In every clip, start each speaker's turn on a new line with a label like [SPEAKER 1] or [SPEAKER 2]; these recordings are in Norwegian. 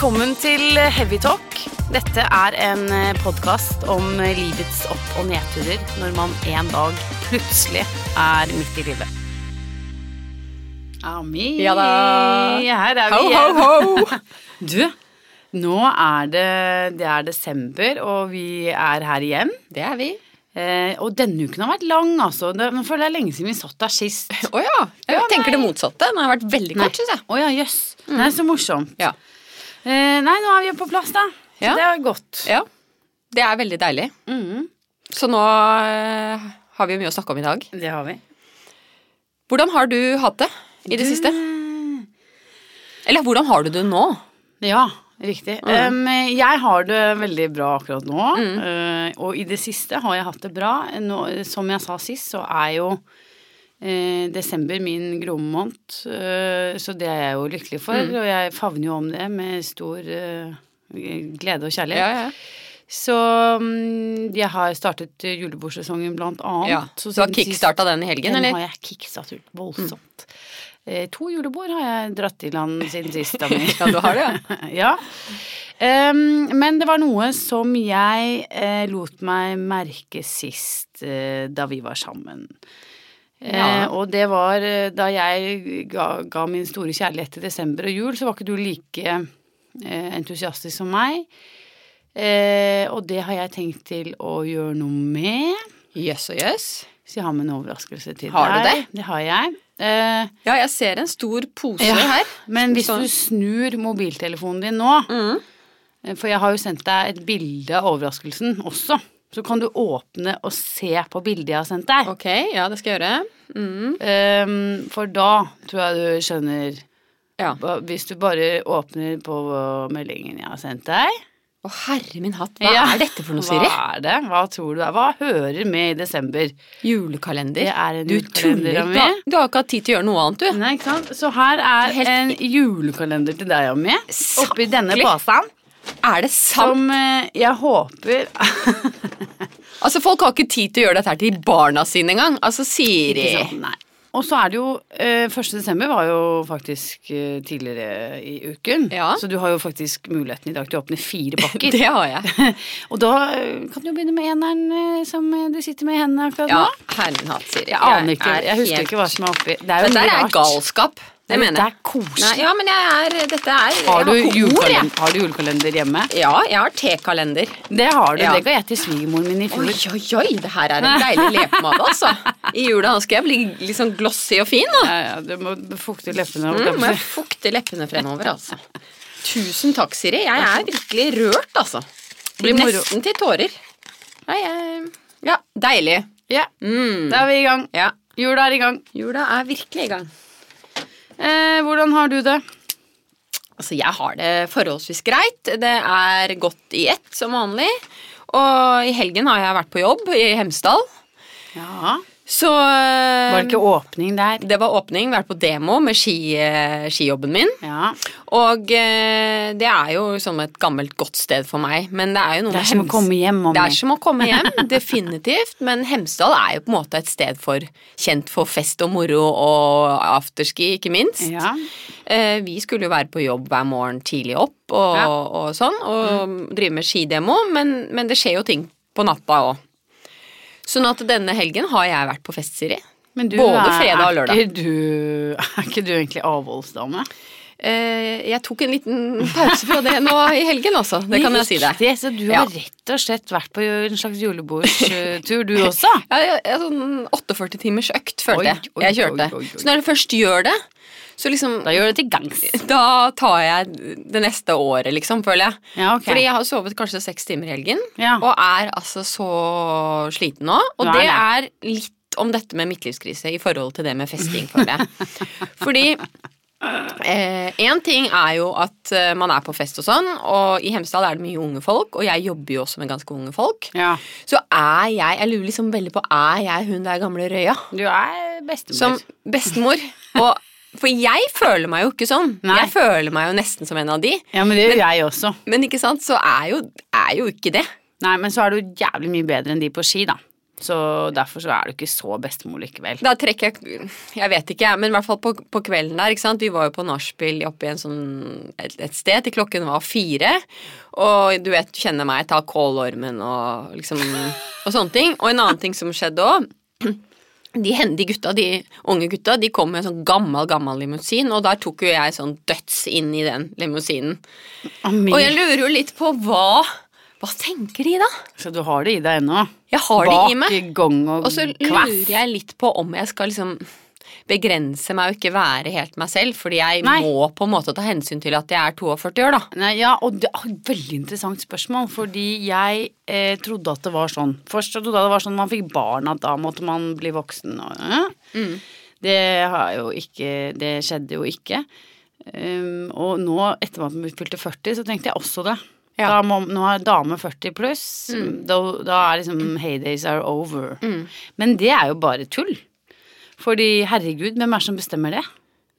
[SPEAKER 1] Velkommen til Heavytalk. Dette er en podkast om livets opp- og nedturer når man en dag plutselig er midt i livet. Ami.
[SPEAKER 2] Ja da.
[SPEAKER 1] Her er vi
[SPEAKER 2] Ho, ho,
[SPEAKER 1] igjen.
[SPEAKER 2] ho!
[SPEAKER 1] Du, nå er det, det er desember, og vi er her igjen.
[SPEAKER 2] Det er vi.
[SPEAKER 1] Eh, og denne uken har vært lang, altså. Det, nå føler jeg lenge siden vi satt der sist.
[SPEAKER 2] Å ja. Jeg tenker det motsatte. Den har vært veldig kort, syns jeg.
[SPEAKER 1] Å ja, jøss. Det er så morsomt.
[SPEAKER 2] Ja.
[SPEAKER 1] Eh, nei, nå er vi jo på plass, da. Så
[SPEAKER 2] Ja.
[SPEAKER 1] det er godt.
[SPEAKER 2] ja. Det er veldig deilig.
[SPEAKER 1] Mm.
[SPEAKER 2] Så nå eh, har vi jo mye å snakke om i dag.
[SPEAKER 1] det har vi.
[SPEAKER 2] Hvordan har du hatt det i det siste? Eller hvordan har du det nå?
[SPEAKER 1] Ja, riktig. Um, jeg har det veldig bra akkurat nå. eh, og i det siste har jeg hatt det bra. Nå, som jeg sa sist, så er jo desember min gromme eh, så det er jeg jo lykkelig for. Og jeg favner jo om det med stor eh, glede og kjærlighet.
[SPEAKER 2] ja.
[SPEAKER 1] Så mm, jeg har startet eh, julebordsesongen blant annet.
[SPEAKER 2] ja.
[SPEAKER 1] Så
[SPEAKER 2] du har kickstarta den i helgen,
[SPEAKER 1] Den
[SPEAKER 2] eller?
[SPEAKER 1] har jeg kickstartet voldsomt. Eh, to julebord har jeg dratt i land siden sist.
[SPEAKER 2] Ja, du har det,
[SPEAKER 1] ja. Ehm, men det var noe som jeg eh, lot meg merke sist eh, da vi var sammen. Eh, og det var eh, da jeg ga, ga min store kjærlighet til desember og jul, så var ikke du like eh, entusiastisk som meg. Eh, og det har jeg tenkt til å gjøre noe med.
[SPEAKER 2] Jøss og jøss.
[SPEAKER 1] Så jeg har med en overraskelse til deg.
[SPEAKER 2] Har du det?
[SPEAKER 1] Det har jeg. Eh,
[SPEAKER 2] Ja, jeg ser en stor pose
[SPEAKER 1] Ja,
[SPEAKER 2] her.
[SPEAKER 1] men hvis
[SPEAKER 2] Så-
[SPEAKER 1] du snur mobiltelefonen din nå,
[SPEAKER 2] Mm.
[SPEAKER 1] eh, for jeg har jo sendt deg et bilde av overraskelsen også, så kan du åpne og se på bildet jeg har sendt deg.
[SPEAKER 2] Ok, ja, det skal jeg gjøre. Mm.
[SPEAKER 1] Um, for da tror jeg du skjønner
[SPEAKER 2] Ja.
[SPEAKER 1] Hvis du bare åpner på meldingen jeg har sendt deg
[SPEAKER 2] Å, herre min hatt, hva
[SPEAKER 1] Ja.
[SPEAKER 2] er dette for noe, Siri?
[SPEAKER 1] Hva er det? Hva tror du det er? Hva hører med i desember?
[SPEAKER 2] Julekalender.
[SPEAKER 1] Det er en
[SPEAKER 2] du
[SPEAKER 1] julekalender,
[SPEAKER 2] tuller.
[SPEAKER 1] Ami.
[SPEAKER 2] Du har, ikke hatt tid til å gjøre noe annet, du.
[SPEAKER 1] Nei, ikke sant? Så her er
[SPEAKER 2] Helt-
[SPEAKER 1] en julekalender til deg og meg, oppi denne
[SPEAKER 2] basen.
[SPEAKER 1] posen.
[SPEAKER 2] Er det sant?
[SPEAKER 1] Som eh, jeg håper
[SPEAKER 2] Altså, Folk har ikke tid til å gjøre dette her til barna sine engang. Altså, Siri?
[SPEAKER 1] Nei. Og så er det jo eh, 1. desember var jo faktisk eh, tidligere i uken.
[SPEAKER 2] Ja.
[SPEAKER 1] Så du har jo faktisk muligheten i dag til å åpne fire pakker.
[SPEAKER 2] Det har jeg.
[SPEAKER 1] og da eh, kan du jo begynne med eneren eh, som eh, du sitter med i hendene akkurat
[SPEAKER 2] Ja,
[SPEAKER 1] nå.
[SPEAKER 2] Min hatt, Siri.
[SPEAKER 1] Jeg aner ikke. Jeg husker
[SPEAKER 2] helt-
[SPEAKER 1] ikke hva som er oppi. Det er jo
[SPEAKER 2] Men der er galskap. Det mener jeg.
[SPEAKER 1] Det er koselig.
[SPEAKER 2] Nei, ja, men jeg er Dette er
[SPEAKER 1] har, du
[SPEAKER 2] har
[SPEAKER 1] julekalender, har du julekalender hjemme?
[SPEAKER 2] Ja, jeg har tekalender.
[SPEAKER 1] Det har du.
[SPEAKER 2] Ja.
[SPEAKER 1] Det ga jeg til svigermoren min i fjor.
[SPEAKER 2] Oi, oi, oi, det her er en deilig lepemade, altså. I jula nå skal jeg bli litt sånn glossy og fin.
[SPEAKER 1] Ja, ja, du må fukte leppene.
[SPEAKER 2] Mm, må jeg fukte leppene fremover, altså. Tusen takk, Siri. Jeg er virkelig rørt, altså. Blir nesten til tårer. Nei, jeg Ja, deilig.
[SPEAKER 1] Ja,
[SPEAKER 2] Mm.
[SPEAKER 1] da er vi i gang.
[SPEAKER 2] Ja.
[SPEAKER 1] Jula er i gang.
[SPEAKER 2] Jula er virkelig i gang.
[SPEAKER 1] Eh, hvordan har du det?
[SPEAKER 2] Altså, jeg har det forholdsvis greit. Det er godt i ett, som vanlig. Og i helgen har jeg vært på jobb i Hemsedal.
[SPEAKER 1] Ja.
[SPEAKER 2] Så
[SPEAKER 1] Var det ikke åpning der?
[SPEAKER 2] Det var åpning, vært på demo med ski, eh, skijobben min.
[SPEAKER 1] Ja.
[SPEAKER 2] Og eh, det er jo som et gammelt, godt sted for meg. Men det er jo noe
[SPEAKER 1] Det er som å komme hjem. Om
[SPEAKER 2] Det er som å komme hjem, definitivt. Men Hemsedal er jo på en måte et sted for kjent for fest og moro og afterski, ikke minst.
[SPEAKER 1] Ja.
[SPEAKER 2] Eh, vi skulle jo være på jobb hver morgen tidlig opp og,
[SPEAKER 1] Ja.
[SPEAKER 2] og sånn, og drive med skidemo, men, men det skjer jo ting på natta òg. Sånn at denne helgen har jeg vært på fest, Siri.
[SPEAKER 1] Men du
[SPEAKER 2] Både
[SPEAKER 1] er,
[SPEAKER 2] fredag og lørdag.
[SPEAKER 1] Er du, er ikke du egentlig avholdsdame?
[SPEAKER 2] Eh, jeg tok en liten pause fra det nå i helgen, altså. Det kan jeg si deg.
[SPEAKER 1] Så du
[SPEAKER 2] Ja.
[SPEAKER 1] har rett og slett vært på en slags julebordstur, du også?
[SPEAKER 2] Ja, jeg, jeg, sånn 48 timers økt, følte jeg. Jeg kjørte.
[SPEAKER 1] oi, oi, oi.
[SPEAKER 2] Så når du først gjør det, så liksom
[SPEAKER 1] Da gjør du det til gangs.
[SPEAKER 2] Da tar jeg det neste året, liksom, føler jeg.
[SPEAKER 1] Ja, okay.
[SPEAKER 2] Fordi jeg har sovet kanskje seks timer i helgen,
[SPEAKER 1] Ja.
[SPEAKER 2] og er altså så sliten nå. Og
[SPEAKER 1] er
[SPEAKER 2] det
[SPEAKER 1] det.
[SPEAKER 2] er litt om dette med midtlivskrise i forhold til det med festing, føler jeg. Fordi Én ting er jo at eh, man er på fest og sånn, og i Hemsedal er det mye unge folk, og jeg jobber jo også med ganske unge folk.
[SPEAKER 1] Ja.
[SPEAKER 2] Så er jeg Jeg lurer liksom veldig på Er jeg hun der gamle røya?
[SPEAKER 1] Du er bestemor.
[SPEAKER 2] Som bestemor. Og, for jeg føler meg jo ikke sånn.
[SPEAKER 1] Nei.
[SPEAKER 2] Jeg føler meg jo nesten som en av de.
[SPEAKER 1] Ja, men det gjør jeg også.
[SPEAKER 2] Men ikke sant, så er jo, er jo ikke det.
[SPEAKER 1] Nei, men så er du jævlig mye bedre enn de på ski, da. Så derfor så er du ikke så bestemor likevel.
[SPEAKER 2] Da trekker jeg Jeg vet ikke, jeg, men i hvert fall på, på kvelden der. ikke sant? Vi var jo på nachspiel oppe i en sånn, et, et sted til klokken var fire. Og du vet, du kjenner meg, ta kålormen og liksom Og sånne ting. Og en annen ting som skjedde òg de, hendige gutta, de unge gutta de kom med en sånn gammel gammel limousin, og der tok jo jeg sånn døds inn i den limousinen.
[SPEAKER 1] Ami,
[SPEAKER 2] Og jeg lurer jo litt på hva Hva tenker de, da?
[SPEAKER 1] Så du har det i deg ennå?
[SPEAKER 2] Jeg har det i meg.
[SPEAKER 1] Bak gong og,
[SPEAKER 2] Og så lurer jeg litt på om jeg skal liksom begrense meg og ikke være helt meg selv, fordi jeg
[SPEAKER 1] Nei.
[SPEAKER 2] må på en måte ta hensyn til at jeg er 42 år, da.
[SPEAKER 1] Nei, ja, og det er et veldig interessant spørsmål, fordi jeg eh, trodde at det var sånn. Først trodde jeg det var sånn man fikk barn, at da måtte man bli voksen. Og, eh. Det har jo ikke Det skjedde jo ikke. Um, og nå, etter at man fylte 40, så tenkte jeg også det.
[SPEAKER 2] Ja.
[SPEAKER 1] Da må, nå er dame 40 pluss. Da, da er liksom heydays are over. Men det er jo bare tull. Fordi herregud, hvem er det som bestemmer det?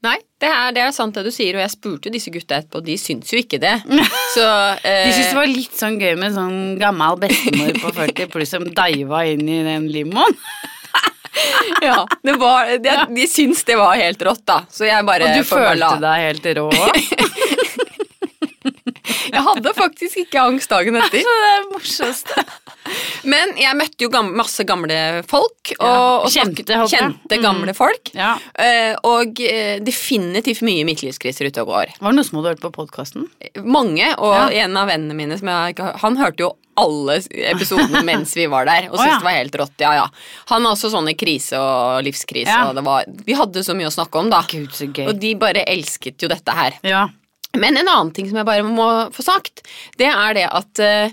[SPEAKER 2] Nei, det er, det er sant det du sier, og jeg spurte disse gutta etterpå, og de syns jo ikke det. Så eh,
[SPEAKER 1] De syntes det var litt sånn gøy med sånn gammel bestemor på 40 pluss som deiva inn i den limoen.
[SPEAKER 2] ja, det var, de, de syns det var helt rått, da. Så jeg bare
[SPEAKER 1] Og du følte deg helt rå òg.
[SPEAKER 2] Jeg hadde faktisk ikke angst dagen etter.
[SPEAKER 1] Det er det morsomste.
[SPEAKER 2] Men jeg møtte jo gamle, masse gamle folk. Og, og
[SPEAKER 1] kjente,
[SPEAKER 2] snakket-
[SPEAKER 1] håper
[SPEAKER 2] kjente gamle folk.
[SPEAKER 1] Ja.
[SPEAKER 2] Eh, og eh, definitivt mye midtlivskriser ute og går.
[SPEAKER 1] Var det noe som hadde hørt på podkasten?
[SPEAKER 2] Mange, og
[SPEAKER 1] Ja.
[SPEAKER 2] en av vennene mine som jeg, Han hørte jo alle episodene mens vi var der, og
[SPEAKER 1] syntes
[SPEAKER 2] syntes
[SPEAKER 1] ja.
[SPEAKER 2] det var helt rått. Ja, ja. Han har også sånne krise og livskrise, og det var Vi hadde så mye å snakke om, da.
[SPEAKER 1] Gud.
[SPEAKER 2] Og de bare elsket jo dette her.
[SPEAKER 1] Ja.
[SPEAKER 2] Men en annen ting som jeg bare må få sagt, det er det at eh,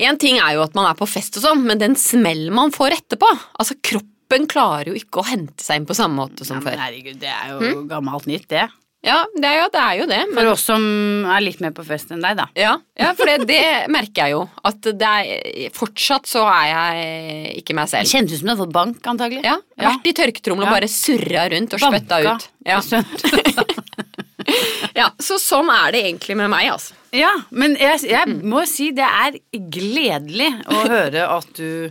[SPEAKER 2] En ting er jo at man er på fest og sånn, men den smellen man får etterpå Altså, kroppen klarer jo ikke å hente seg inn på samme måte som
[SPEAKER 1] Ja, men
[SPEAKER 2] før.
[SPEAKER 1] herregud, det er jo gammelt nytt, det.
[SPEAKER 2] Ja, det er jo det. Er jo det men,
[SPEAKER 1] For oss som er litt mer på fest enn deg, da.
[SPEAKER 2] ja, ja, for det, det merker jeg jo. At det er Fortsatt så er jeg ikke meg
[SPEAKER 1] Det
[SPEAKER 2] selv.
[SPEAKER 1] kjennes ut som du har fått bank, antagelig.
[SPEAKER 2] Ja, har Vært i tørketrommel og bare surra rundt og spytta
[SPEAKER 1] Banka.
[SPEAKER 2] ut. Ja. ja, Så sånn er det egentlig med meg, altså.
[SPEAKER 1] Ja, men jeg, jeg må si det er gledelig å høre at du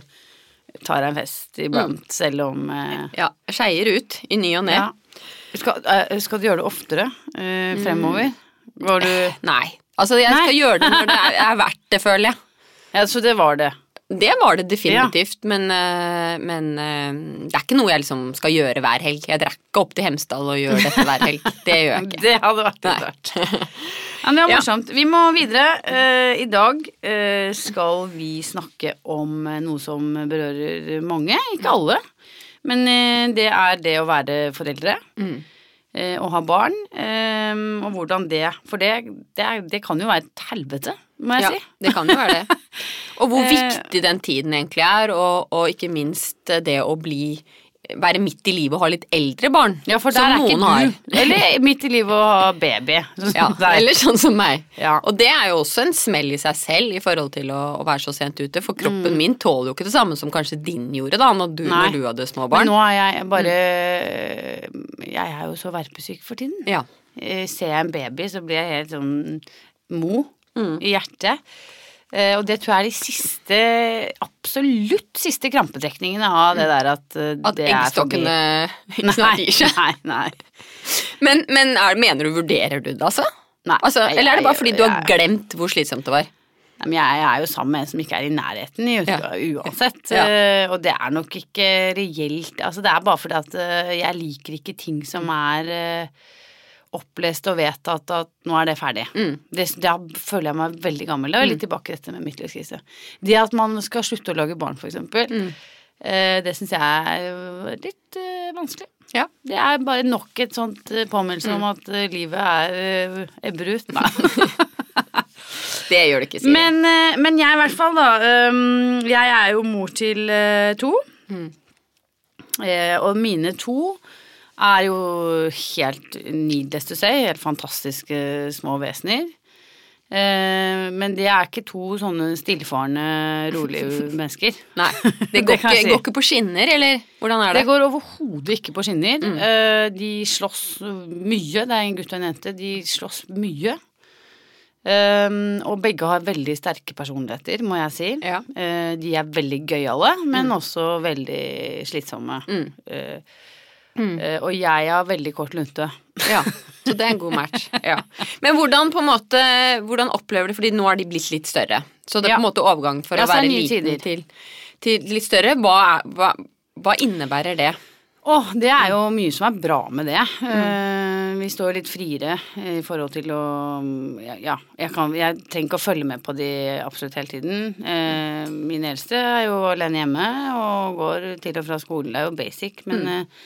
[SPEAKER 1] tar deg en fest iblant, selv om eh,
[SPEAKER 2] Ja, Skeier ut i ny og ne.
[SPEAKER 1] ja. skal, eh, skal du gjøre det oftere eh, fremover? Var du
[SPEAKER 2] Nei. Altså, jeg skal gjøre det når det er, er verdt det, føler jeg.
[SPEAKER 1] Ja, så det var det.
[SPEAKER 2] Det var det definitivt, men, eh, men eh, det er ikke noe jeg liksom skal gjøre hver helg. Jeg drar ikke opp til Hemsedal og gjør dette hver helg. Det gjør jeg ikke.
[SPEAKER 1] Det hadde vært rart. Men det var
[SPEAKER 2] Ja.
[SPEAKER 1] morsomt. Vi må videre. Eh, I dag skal vi snakke om noe som berører mange, ikke alle. Men det er det å være foreldre.
[SPEAKER 2] Mm.
[SPEAKER 1] Og ha barn. Og hvordan det For det, det, det kan jo være et helvete, må jeg
[SPEAKER 2] Ja,
[SPEAKER 1] si.
[SPEAKER 2] det kan jo være det. Og hvor
[SPEAKER 1] Eh,
[SPEAKER 2] viktig den tiden egentlig er, og, og ikke minst det å bli være midt i livet og ha litt eldre barn.
[SPEAKER 1] Ja, for
[SPEAKER 2] som
[SPEAKER 1] der er ikke
[SPEAKER 2] noen har.
[SPEAKER 1] Eller midt i livet og ha baby.
[SPEAKER 2] Ja, eller sånn som meg.
[SPEAKER 1] Ja.
[SPEAKER 2] Og det er jo også en smell i seg selv i forhold til å, å være så sent ute, for
[SPEAKER 1] Mm.
[SPEAKER 2] kroppen min tåler jo ikke det samme som kanskje din gjorde da, når du, når du hadde små
[SPEAKER 1] Men
[SPEAKER 2] barn.
[SPEAKER 1] nå er jeg bare Jeg er jo så verpesyk for tiden.
[SPEAKER 2] Ja.
[SPEAKER 1] Eh, Ser jeg en baby, så blir jeg helt sånn mo
[SPEAKER 2] Mm.
[SPEAKER 1] i hjertet. Eh, og det tror jeg er de siste, absolutt siste krampetrekningene av det der at eh,
[SPEAKER 2] At
[SPEAKER 1] det
[SPEAKER 2] eggstokkene ikke snart gir seg.
[SPEAKER 1] nei, nei.
[SPEAKER 2] Men, men er, mener du vurderer du det, altså?
[SPEAKER 1] Nei,
[SPEAKER 2] altså
[SPEAKER 1] jeg-
[SPEAKER 2] eller er det bare fordi du har
[SPEAKER 1] jeg-
[SPEAKER 2] glemt hvor slitsomt det var?
[SPEAKER 1] Nei, Men jeg er jo sammen med en som ikke er i nærheten i
[SPEAKER 2] Ja.
[SPEAKER 1] uansett.
[SPEAKER 2] Ja.
[SPEAKER 1] eh, Og det er nok ikke reelt Altså det er bare fordi at eh, jeg liker ikke ting som er eh, opplest og vedtatt at nå er det ferdig.
[SPEAKER 2] Mm.
[SPEAKER 1] Det, da føler jeg meg veldig gammel. Det er litt tilbake til dette med midtlivskrise. Det at man skal slutte å lage barn, for eksempel,
[SPEAKER 2] Mm.
[SPEAKER 1] eh, det syns jeg er litt eh, vanskelig.
[SPEAKER 2] Ja.
[SPEAKER 1] Det er bare nok et sånt eh, påminnelse
[SPEAKER 2] Mm.
[SPEAKER 1] om at livet er ebber ut. Nei.
[SPEAKER 2] Det gjør det ikke, sier
[SPEAKER 1] Men, men jeg i hvert fall, da. jeg er jo mor til to.
[SPEAKER 2] Mm.
[SPEAKER 1] Og mine to er jo helt needless to say, helt fantastiske små vesener. Eh, men det er ikke to sånne stillfarende, rolige mennesker.
[SPEAKER 2] Nei, det går,
[SPEAKER 1] det
[SPEAKER 2] ikke,
[SPEAKER 1] si.
[SPEAKER 2] går ikke på skinner, eller hvordan er
[SPEAKER 1] Det
[SPEAKER 2] det?
[SPEAKER 1] går overhodet ikke på skinner. Mm. de slåss mye. Det er en gutt og en jente. De slåss mye. Um, og begge har veldig sterke personligheter, må jeg si.
[SPEAKER 2] Ja.
[SPEAKER 1] Eh, de er veldig gøyale, men også veldig slitsomme.
[SPEAKER 2] Mm.
[SPEAKER 1] Eh, eh, og jeg har veldig kort lunte.
[SPEAKER 2] Ja, så det er en god match. Ja. Men hvordan på en måte, hvordan opplever du, fordi nå har de blitt litt større, så det er på en måte overgang for
[SPEAKER 1] Ja,
[SPEAKER 2] å være liten til, til litt større. Hva, hva, hva innebærer det?
[SPEAKER 1] Åh, det er jo mye som er bra med det. Eh, vi står litt friere i forhold til å Ja, ja jeg, kan, jeg trenger ikke å følge med på de absolutt hele tiden. Uh, min eldste er jo alene hjemme og går til og fra skolen. Det er jo basic, men eh,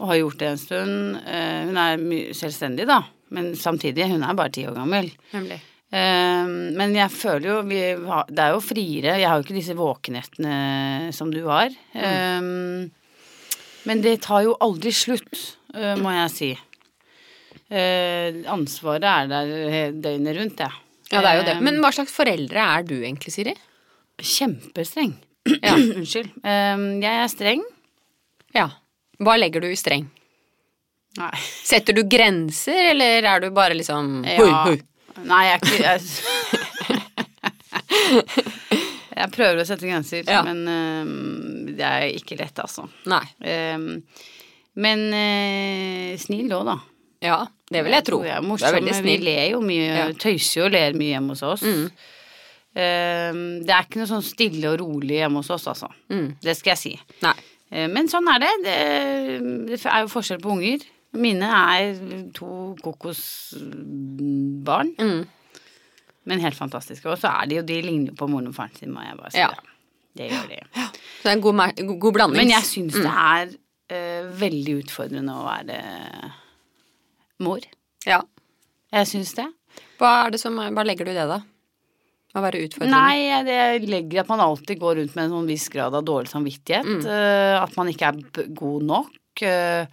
[SPEAKER 1] Og har gjort det en stund. Eh, hun er selvstendig, da, men samtidig, hun er bare ti år gammel.
[SPEAKER 2] Nemlig.
[SPEAKER 1] Eh, men jeg føler jo Det er jo friere. Jeg har jo ikke disse våkenettene som du har. Eh, men det tar jo aldri slutt, eh, må jeg si. Eh, ansvaret er der døgnet rundt, jeg.
[SPEAKER 2] Ja, det er jo det. Men hva slags foreldre er du egentlig, Siri?
[SPEAKER 1] Kjempestreng.
[SPEAKER 2] Ja.
[SPEAKER 1] Unnskyld. Jeg er streng.
[SPEAKER 2] Ja. Hva legger du i streng?
[SPEAKER 1] Nei.
[SPEAKER 2] Setter du grenser, eller er du bare liksom
[SPEAKER 1] Ja.
[SPEAKER 2] Hoi, hoi.
[SPEAKER 1] Nei, jeg er ikke jeg, jeg prøver å sette grenser,
[SPEAKER 2] Ja.
[SPEAKER 1] men eh, det er ikke lett, altså.
[SPEAKER 2] Nei.
[SPEAKER 1] Um, men uh, snill òg, da.
[SPEAKER 2] Ja, det vil jeg tro.
[SPEAKER 1] tror jeg er
[SPEAKER 2] er
[SPEAKER 1] morsom.
[SPEAKER 2] veldig
[SPEAKER 1] Vi
[SPEAKER 2] snill.
[SPEAKER 1] ler jo mye,
[SPEAKER 2] Ja. Mm.
[SPEAKER 1] tøyser jo og ler mye hjemme hos oss. Eh, det er ikke noe sånn stille og rolig hjemme hos oss, altså.
[SPEAKER 2] Mm.
[SPEAKER 1] Det skal jeg si.
[SPEAKER 2] Nei.
[SPEAKER 1] Eh, men sånn er det. det. Er jo forskjell på unger. Mine er to kokosbarn,
[SPEAKER 2] Mm.
[SPEAKER 1] men helt fantastiske. Og så er de jo, de ligner jo på moren og faren sin, må jeg bare si.
[SPEAKER 2] Ja.
[SPEAKER 1] Det gjør de.
[SPEAKER 2] Så det er en god, god, god blanding.
[SPEAKER 1] Men jeg syns
[SPEAKER 2] Mm.
[SPEAKER 1] det er uh, veldig utfordrende å være mor.
[SPEAKER 2] Ja.
[SPEAKER 1] Jeg syns det.
[SPEAKER 2] Hva, er det som, hva legger du i det, da? Å være utfordrende?
[SPEAKER 1] Nei, det legger at man alltid går rundt med en sånn viss grad av dårlig samvittighet.
[SPEAKER 2] Mm.
[SPEAKER 1] eh, at man ikke er god nok. eh,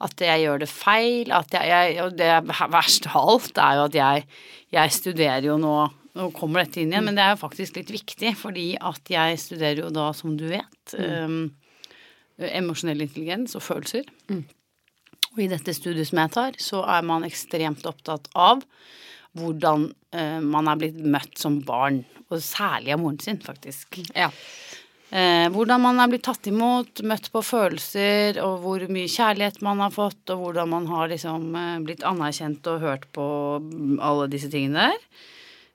[SPEAKER 1] at jeg gjør det feil. At jeg, jeg, og det verste av alt er jo at jeg, jeg studerer jo nå Nå kommer dette inn igjen, men det er jo faktisk litt viktig, fordi at jeg studerer jo da, som du vet, eh, emosjonell intelligens og følelser. Og i dette studiet som jeg tar, så er man ekstremt opptatt av hvordan eh, man er blitt møtt som barn, og særlig av moren sin, faktisk.
[SPEAKER 2] Ja.
[SPEAKER 1] Eh, hvordan man er blitt tatt imot, møtt på følelser, og hvor mye kjærlighet man har fått, og hvordan man har liksom eh, blitt anerkjent og hørt på alle disse tingene der.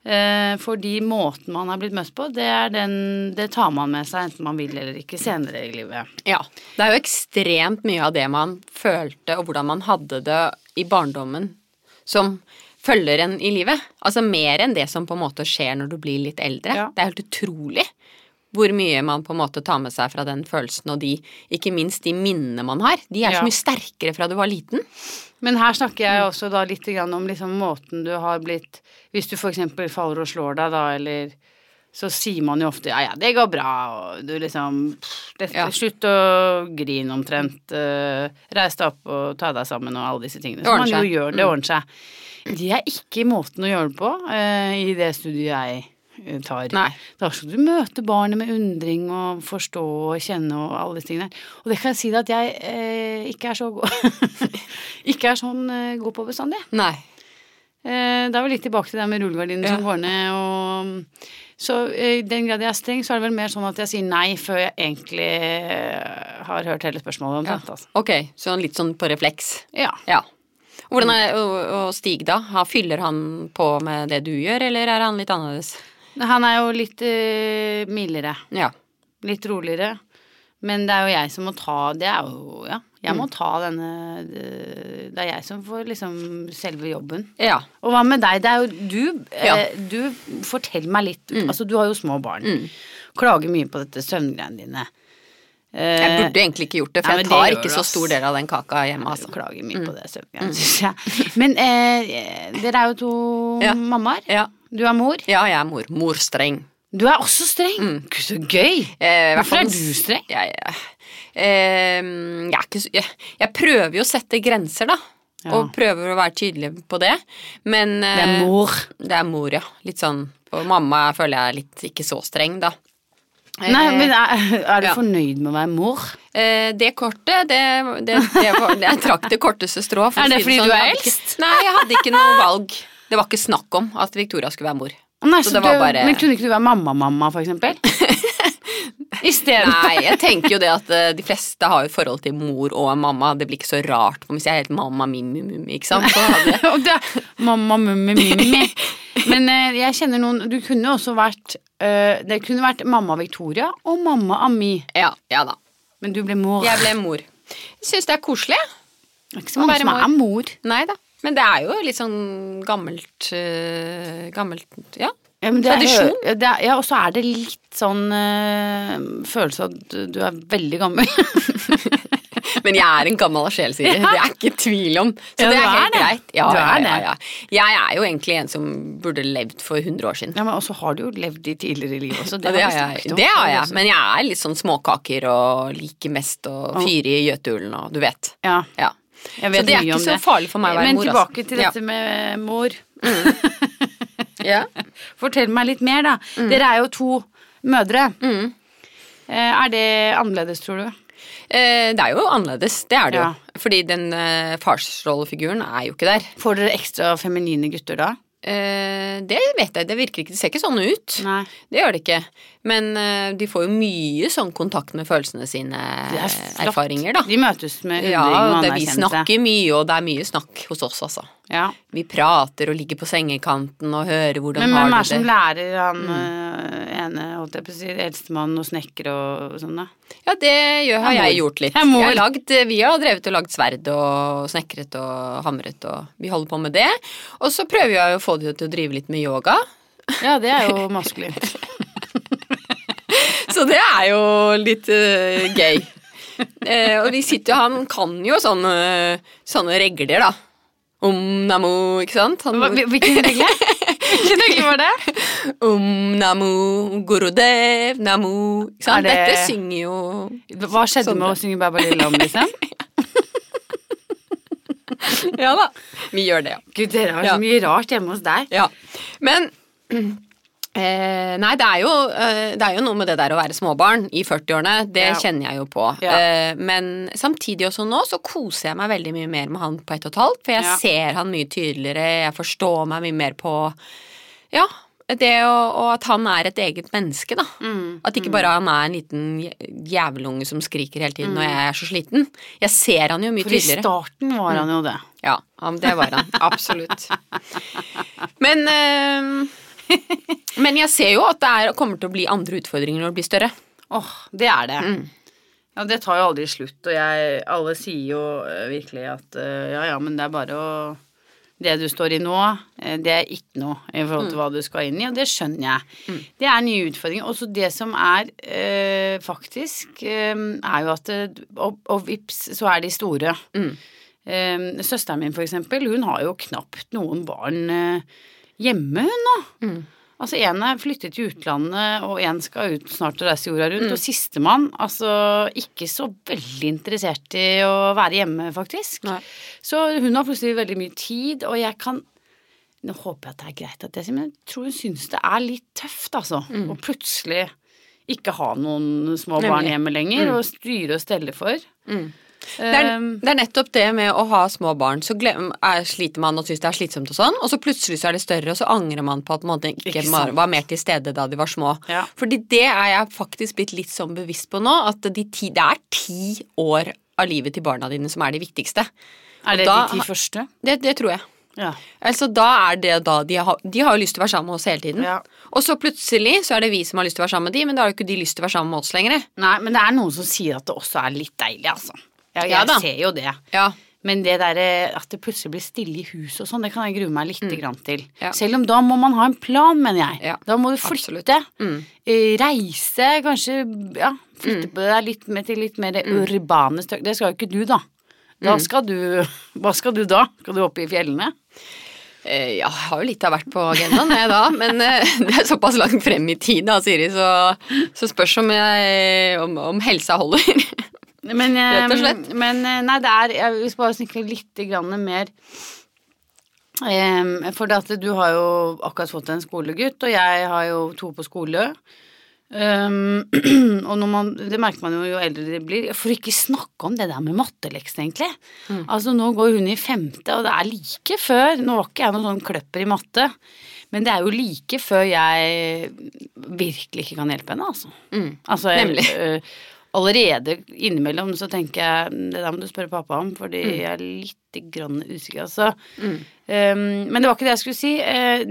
[SPEAKER 1] Eh, fordi måten man er blitt møtt på, det, er den, det tar man med seg enten man vil eller ikke senere i livet.
[SPEAKER 2] ja. Det er jo ekstremt mye av det man følte, og hvordan man hadde det i barndommen, som følger en i livet. Altså mer enn det som på en måte skjer når du blir litt eldre.
[SPEAKER 1] Ja.
[SPEAKER 2] Det er helt utrolig hvor mye man på en måte tar med seg fra den følelsen, og de, ikke minst de minnene man har. De er
[SPEAKER 1] Ja.
[SPEAKER 2] så mye sterkere fra du var liten.
[SPEAKER 1] Men her snakker jeg også da litt om liksom måten du har blitt Hvis du f.eks. faller og slår deg, da, eller så sier man jo ofte 'ja, ja, det går bra', og du liksom pff,
[SPEAKER 2] Ja.
[SPEAKER 1] Slutt å grine omtrent. Uh, reis deg opp og ta deg sammen og alle disse tingene. Så man jo.
[SPEAKER 2] Mm.
[SPEAKER 1] gjør. Det ordner seg. Det er ikke måten å gjøre det på eh, i det studiet jeg eh, tar.
[SPEAKER 2] Nei.
[SPEAKER 1] Da skal du møte barnet med undring og forstå og kjenne og alle disse tingene. Og det kan jeg si deg at jeg eh, ikke er så god Ikke er sånn eh, god på bestandig.
[SPEAKER 2] Nei.
[SPEAKER 1] Eh, da er vi litt tilbake til det med rullegardinen
[SPEAKER 2] Ja.
[SPEAKER 1] som går ned og Så eh, i den grad jeg er streng, så er det vel mer sånn at jeg sier nei før jeg egentlig eh, har hørt hele spørsmålet
[SPEAKER 2] Ja.
[SPEAKER 1] omtrent. Altså.
[SPEAKER 2] Ok, så litt sånn på refleks.
[SPEAKER 1] Ja.
[SPEAKER 2] Ja. Hvordan er og, å Stig, da? Fyller han på med det du gjør, eller er han litt annerledes?
[SPEAKER 1] Han er jo litt uh, mildere.
[SPEAKER 2] Ja.
[SPEAKER 1] Litt roligere. Men det er jo jeg som må ta Det er jo Ja. Jeg
[SPEAKER 2] Mm.
[SPEAKER 1] må ta denne Det det er jeg som får liksom selve jobben.
[SPEAKER 2] Ja.
[SPEAKER 1] Og hva med deg? Det er jo du
[SPEAKER 2] Ja.
[SPEAKER 1] eh, Du Fortell meg litt.
[SPEAKER 2] Mm.
[SPEAKER 1] Altså, du har jo små barn. Klager mye på dette søvngreiene dine. Eh,
[SPEAKER 2] Jeg burde egentlig ikke gjort det, for
[SPEAKER 1] Nei,
[SPEAKER 2] jeg tar ikke så stor del av den kaka hjemme,
[SPEAKER 1] altså. Klager mye på det søvngreiene, syns jeg. Men eh, dere er jo to
[SPEAKER 2] Ja.
[SPEAKER 1] mammaer.
[SPEAKER 2] Ja.
[SPEAKER 1] Du er mor.
[SPEAKER 2] ja, jeg er mor. Morstreng.
[SPEAKER 1] Du er også streng. Gud, så gøy.
[SPEAKER 2] Eh,
[SPEAKER 1] Hvorfor er du streng?
[SPEAKER 2] Jeg, jeg, eh, jeg, er så- jeg, jeg prøver jo å sette grenser, da.
[SPEAKER 1] Ja.
[SPEAKER 2] Og prøver å være tydelig på det. Men
[SPEAKER 1] Det er
[SPEAKER 2] eh,
[SPEAKER 1] mor.
[SPEAKER 2] Det er mor, ja. Litt sånn Og mamma føler jeg er litt ikke så streng, da.
[SPEAKER 1] Nei,
[SPEAKER 2] Eh,
[SPEAKER 1] men er, er du
[SPEAKER 2] ja.
[SPEAKER 1] fornøyd med å være mor?
[SPEAKER 2] Eh, det kortet, det, det, det var, Jeg trakk det korteste strå. for
[SPEAKER 1] Er det fordi
[SPEAKER 2] sånn.
[SPEAKER 1] du er eldst?
[SPEAKER 2] Nei, jeg hadde ikke noe valg. Det var ikke snakk om at Victoria skulle være mor.
[SPEAKER 1] Nei,
[SPEAKER 2] Så
[SPEAKER 1] så
[SPEAKER 2] det var
[SPEAKER 1] du,
[SPEAKER 2] bare-
[SPEAKER 1] Men kunne ikke du være mamma-mamma, for eksempel? I.
[SPEAKER 2] Nei, jeg tenker jo det at eh, de fleste har jo forhold til mor og mamma. Det blir ikke så rart hvis jeg er helt mamma mimmi, mimmi, ikke sant. Så hadde
[SPEAKER 1] mamma, mummi, mimmi. Men eh, jeg kjenner noen Du kunne også vært eh, Det kunne vært mamma Victoria og mamma Ami.
[SPEAKER 2] ja, ja da.
[SPEAKER 1] Men du ble mor.
[SPEAKER 2] Jeg ble mor. Jeg syns det er koselig.
[SPEAKER 1] Det er ikke så mange
[SPEAKER 2] være
[SPEAKER 1] som er mor.
[SPEAKER 2] Nei da. Men det er jo litt sånn gammelt eh, Gammelt Ja.
[SPEAKER 1] Ja, men det er-
[SPEAKER 2] Tradisjon.
[SPEAKER 1] det er- ja, og så er det litt sånn eh, følelse av at du, du er veldig gammel.
[SPEAKER 2] Men jeg er en gammel sjel, Siri. Det er ikke tvil om. Så
[SPEAKER 1] Ja,
[SPEAKER 2] det er
[SPEAKER 1] er
[SPEAKER 2] helt
[SPEAKER 1] det.
[SPEAKER 2] greit. Ja,
[SPEAKER 1] Du er
[SPEAKER 2] ja. Jeg er jo egentlig en som burde levd for 100 år siden.
[SPEAKER 1] ja, men også har du jo levd i tidligere liv også.
[SPEAKER 2] Det,
[SPEAKER 1] har
[SPEAKER 2] jeg. det har jeg, men jeg er litt sånn småkaker og liker mest å fyre i gjøteulen og du vet.
[SPEAKER 1] Ja,
[SPEAKER 2] Så det er ikke så farlig for meg å være
[SPEAKER 1] Men
[SPEAKER 2] mor.
[SPEAKER 1] tilbake
[SPEAKER 2] altså.
[SPEAKER 1] til dette med mor.
[SPEAKER 2] Ja.
[SPEAKER 1] Fortell meg litt mer, da.
[SPEAKER 2] Mm.
[SPEAKER 1] Dere er jo to mødre. Mm. Er det annerledes, tror du?
[SPEAKER 2] Eh, det er jo annerledes, det er det
[SPEAKER 1] Ja.
[SPEAKER 2] jo. Fordi den eh, farsrollefiguren er jo ikke der.
[SPEAKER 1] Får dere ekstra feminine gutter da?
[SPEAKER 2] Eh, det vet jeg, det virker ikke, det ser ikke sånn ut.
[SPEAKER 1] Nei.
[SPEAKER 2] Det gjør det ikke. Men eh, de får jo mye sånn kontakt med følelsene sine,
[SPEAKER 1] er
[SPEAKER 2] erfaringer, da.
[SPEAKER 1] De møtes med undring
[SPEAKER 2] Ja,
[SPEAKER 1] og
[SPEAKER 2] det, vi snakker mye, og det er mye snakk hos oss, altså.
[SPEAKER 1] Ja.
[SPEAKER 2] Vi prater og ligger på sengekanten og hører hvordan
[SPEAKER 1] Men
[SPEAKER 2] har
[SPEAKER 1] hvem er
[SPEAKER 2] du
[SPEAKER 1] som lærer han mm. ene, holdt jeg på å si, eldstemann og snekker og sånn, da?
[SPEAKER 2] Ja, det gjør, har
[SPEAKER 1] Jeg
[SPEAKER 2] jeg gjort litt.
[SPEAKER 1] Jeg.
[SPEAKER 2] Jeg har lagd, vi har drevet og lagd sverd og snekret og hamret og vi holder på med det. Og så prøver jeg å få dem til å drive litt med yoga.
[SPEAKER 1] Ja, det er jo maskulint.
[SPEAKER 2] Så det er jo litt uh, gøy. uh, og de sitter jo, han kan jo sånne, sånne regler, da. Om namo, ikke sant? Han,
[SPEAKER 1] Hvilken regle? Hvilken regle var det?
[SPEAKER 2] Om namo, gurudev, namo Ikke sant?
[SPEAKER 1] Det-
[SPEAKER 2] Dette synger jo
[SPEAKER 1] Hva skjedde
[SPEAKER 2] Sånn
[SPEAKER 1] med å synge Baba Lilla om, liksom?
[SPEAKER 2] Ja da. Vi gjør det, ja.
[SPEAKER 1] Gud, dere har
[SPEAKER 2] Ja.
[SPEAKER 1] så mye rart hjemme hos deg.
[SPEAKER 2] Ja, men eh, Nei, det er, jo, eh, det er jo noe med det der å være småbarn i 40-årene. Det
[SPEAKER 1] Ja.
[SPEAKER 2] kjenner jeg jo på.
[SPEAKER 1] Ja.
[SPEAKER 2] Eh, men samtidig også nå så koser jeg meg veldig mye mer med han på ett og et halvt. For jeg
[SPEAKER 1] Ja.
[SPEAKER 2] ser han mye tydeligere, jeg forstår meg mye mer på Ja, det og, og at han er et eget menneske, da.
[SPEAKER 1] Mm,
[SPEAKER 2] At ikke bare han er en liten jævelunge som skriker hele tiden når jeg er så sliten. Jeg ser han jo mye
[SPEAKER 1] For i starten var han jo det.
[SPEAKER 2] Ja, ja, det var han. Absolutt. Men eh, Men jeg ser jo at det er, kommer til å bli andre utfordringer når det blir større.
[SPEAKER 1] Åh, det er det.
[SPEAKER 2] Mm.
[SPEAKER 1] Ja, det tar jo aldri slutt, og jeg, alle sier jo øh, virkelig at øh, ja, ja, men det er bare å Det du står i nå, eh, det er ikke noe i forhold
[SPEAKER 2] Mm.
[SPEAKER 1] til hva du skal inn i, og det skjønner jeg. Det er nye utfordringer. Også det som er øh, faktisk, øh, er jo at og, og vips, så er de store.
[SPEAKER 2] Mm.
[SPEAKER 1] Um, søsteren min, for eksempel, hun har jo knapt noen barn eh, hjemme, hun nå.
[SPEAKER 2] Mm.
[SPEAKER 1] Altså En er flyttet til utlandet, og en skal ut snart og reise jorda
[SPEAKER 2] Mm.
[SPEAKER 1] rundt. Og sistemann, altså ikke så veldig interessert i å være hjemme, faktisk.
[SPEAKER 2] Nei.
[SPEAKER 1] Så hun har plutselig veldig mye tid, og jeg kan Nå håper jeg at det er greit at jeg sier, men jeg tror hun syns det er litt tøft, altså. Å plutselig ikke ha noen små barn
[SPEAKER 2] Mm.
[SPEAKER 1] Hjemme lenger, og styre og stelle for.
[SPEAKER 2] Mm. Det er,
[SPEAKER 1] Um,
[SPEAKER 2] det er nettopp det med å ha små barn. Så glem, er, sliter man og syns det er slitsomt og sånn, og så plutselig så er det større, og så angrer man på at man ikke,
[SPEAKER 1] Ikke
[SPEAKER 2] var, var mer til stede da de var små.
[SPEAKER 1] Ja.
[SPEAKER 2] Fordi det er jeg faktisk blitt litt sånn bevisst på nå, at de ti, det er ti år av livet til barna dine som er de viktigste.
[SPEAKER 1] er det
[SPEAKER 2] da-
[SPEAKER 1] de ti første?
[SPEAKER 2] Det, det tror jeg.
[SPEAKER 1] Ja.
[SPEAKER 2] Altså da er det da de har, de har jo lyst til å være sammen med oss hele tiden.
[SPEAKER 1] Ja.
[SPEAKER 2] Og så plutselig så er det vi som har lyst til å være sammen med de, men da har jo ikke de lyst til å være sammen med oss lenger.
[SPEAKER 1] Nei, men det er noen som sier at det også er litt deilig, altså.
[SPEAKER 2] Ja
[SPEAKER 1] jeg
[SPEAKER 2] ja,
[SPEAKER 1] ser jo det.
[SPEAKER 2] Ja.
[SPEAKER 1] Men det der at det plutselig blir stille i huset og sånn, det kan jeg grue meg litt grann til.
[SPEAKER 2] Mm. Ja.
[SPEAKER 1] Selv om da må man ha en plan, mener jeg.
[SPEAKER 2] Ja,
[SPEAKER 1] da må du flytte.
[SPEAKER 2] Mm.
[SPEAKER 1] eh, Reise, kanskje ja, flytte på deg litt mer til litt mer
[SPEAKER 2] Mm.
[SPEAKER 1] urbane strøk. Det skal jo ikke du, da. Da skal du Hva skal du da? Skal du opp i fjellene?
[SPEAKER 2] Eh, Ja, jeg har jo litt av hvert på agendaen, jeg da, men eh, det er såpass langt frem i tid da, Siri, så, så spørs om, jeg, om, om helsa holder.
[SPEAKER 1] Men, eh,
[SPEAKER 2] Rett og slett.
[SPEAKER 1] men eh, nei, det er Jeg vil bare snakke litt grann mer eh, For det at du har jo akkurat fått en skolegutt, og jeg har jo to på skole. Um, og man, det merker man jo jo eldre de blir. For ikke snakke om det der med mattelekser, egentlig. Altså Nå går hun i femte, og det er like før Nå var ikke jeg noen sånn kløpper i matte, men det er jo like før jeg virkelig ikke kan hjelpe henne, altså. altså jeg,
[SPEAKER 2] Nemlig.
[SPEAKER 1] øh, allerede innimellom så tenker jeg det der må du spørre pappa om, fordi jeg er litt grann usikker, altså. Um, men det var ikke det jeg skulle si. Uh,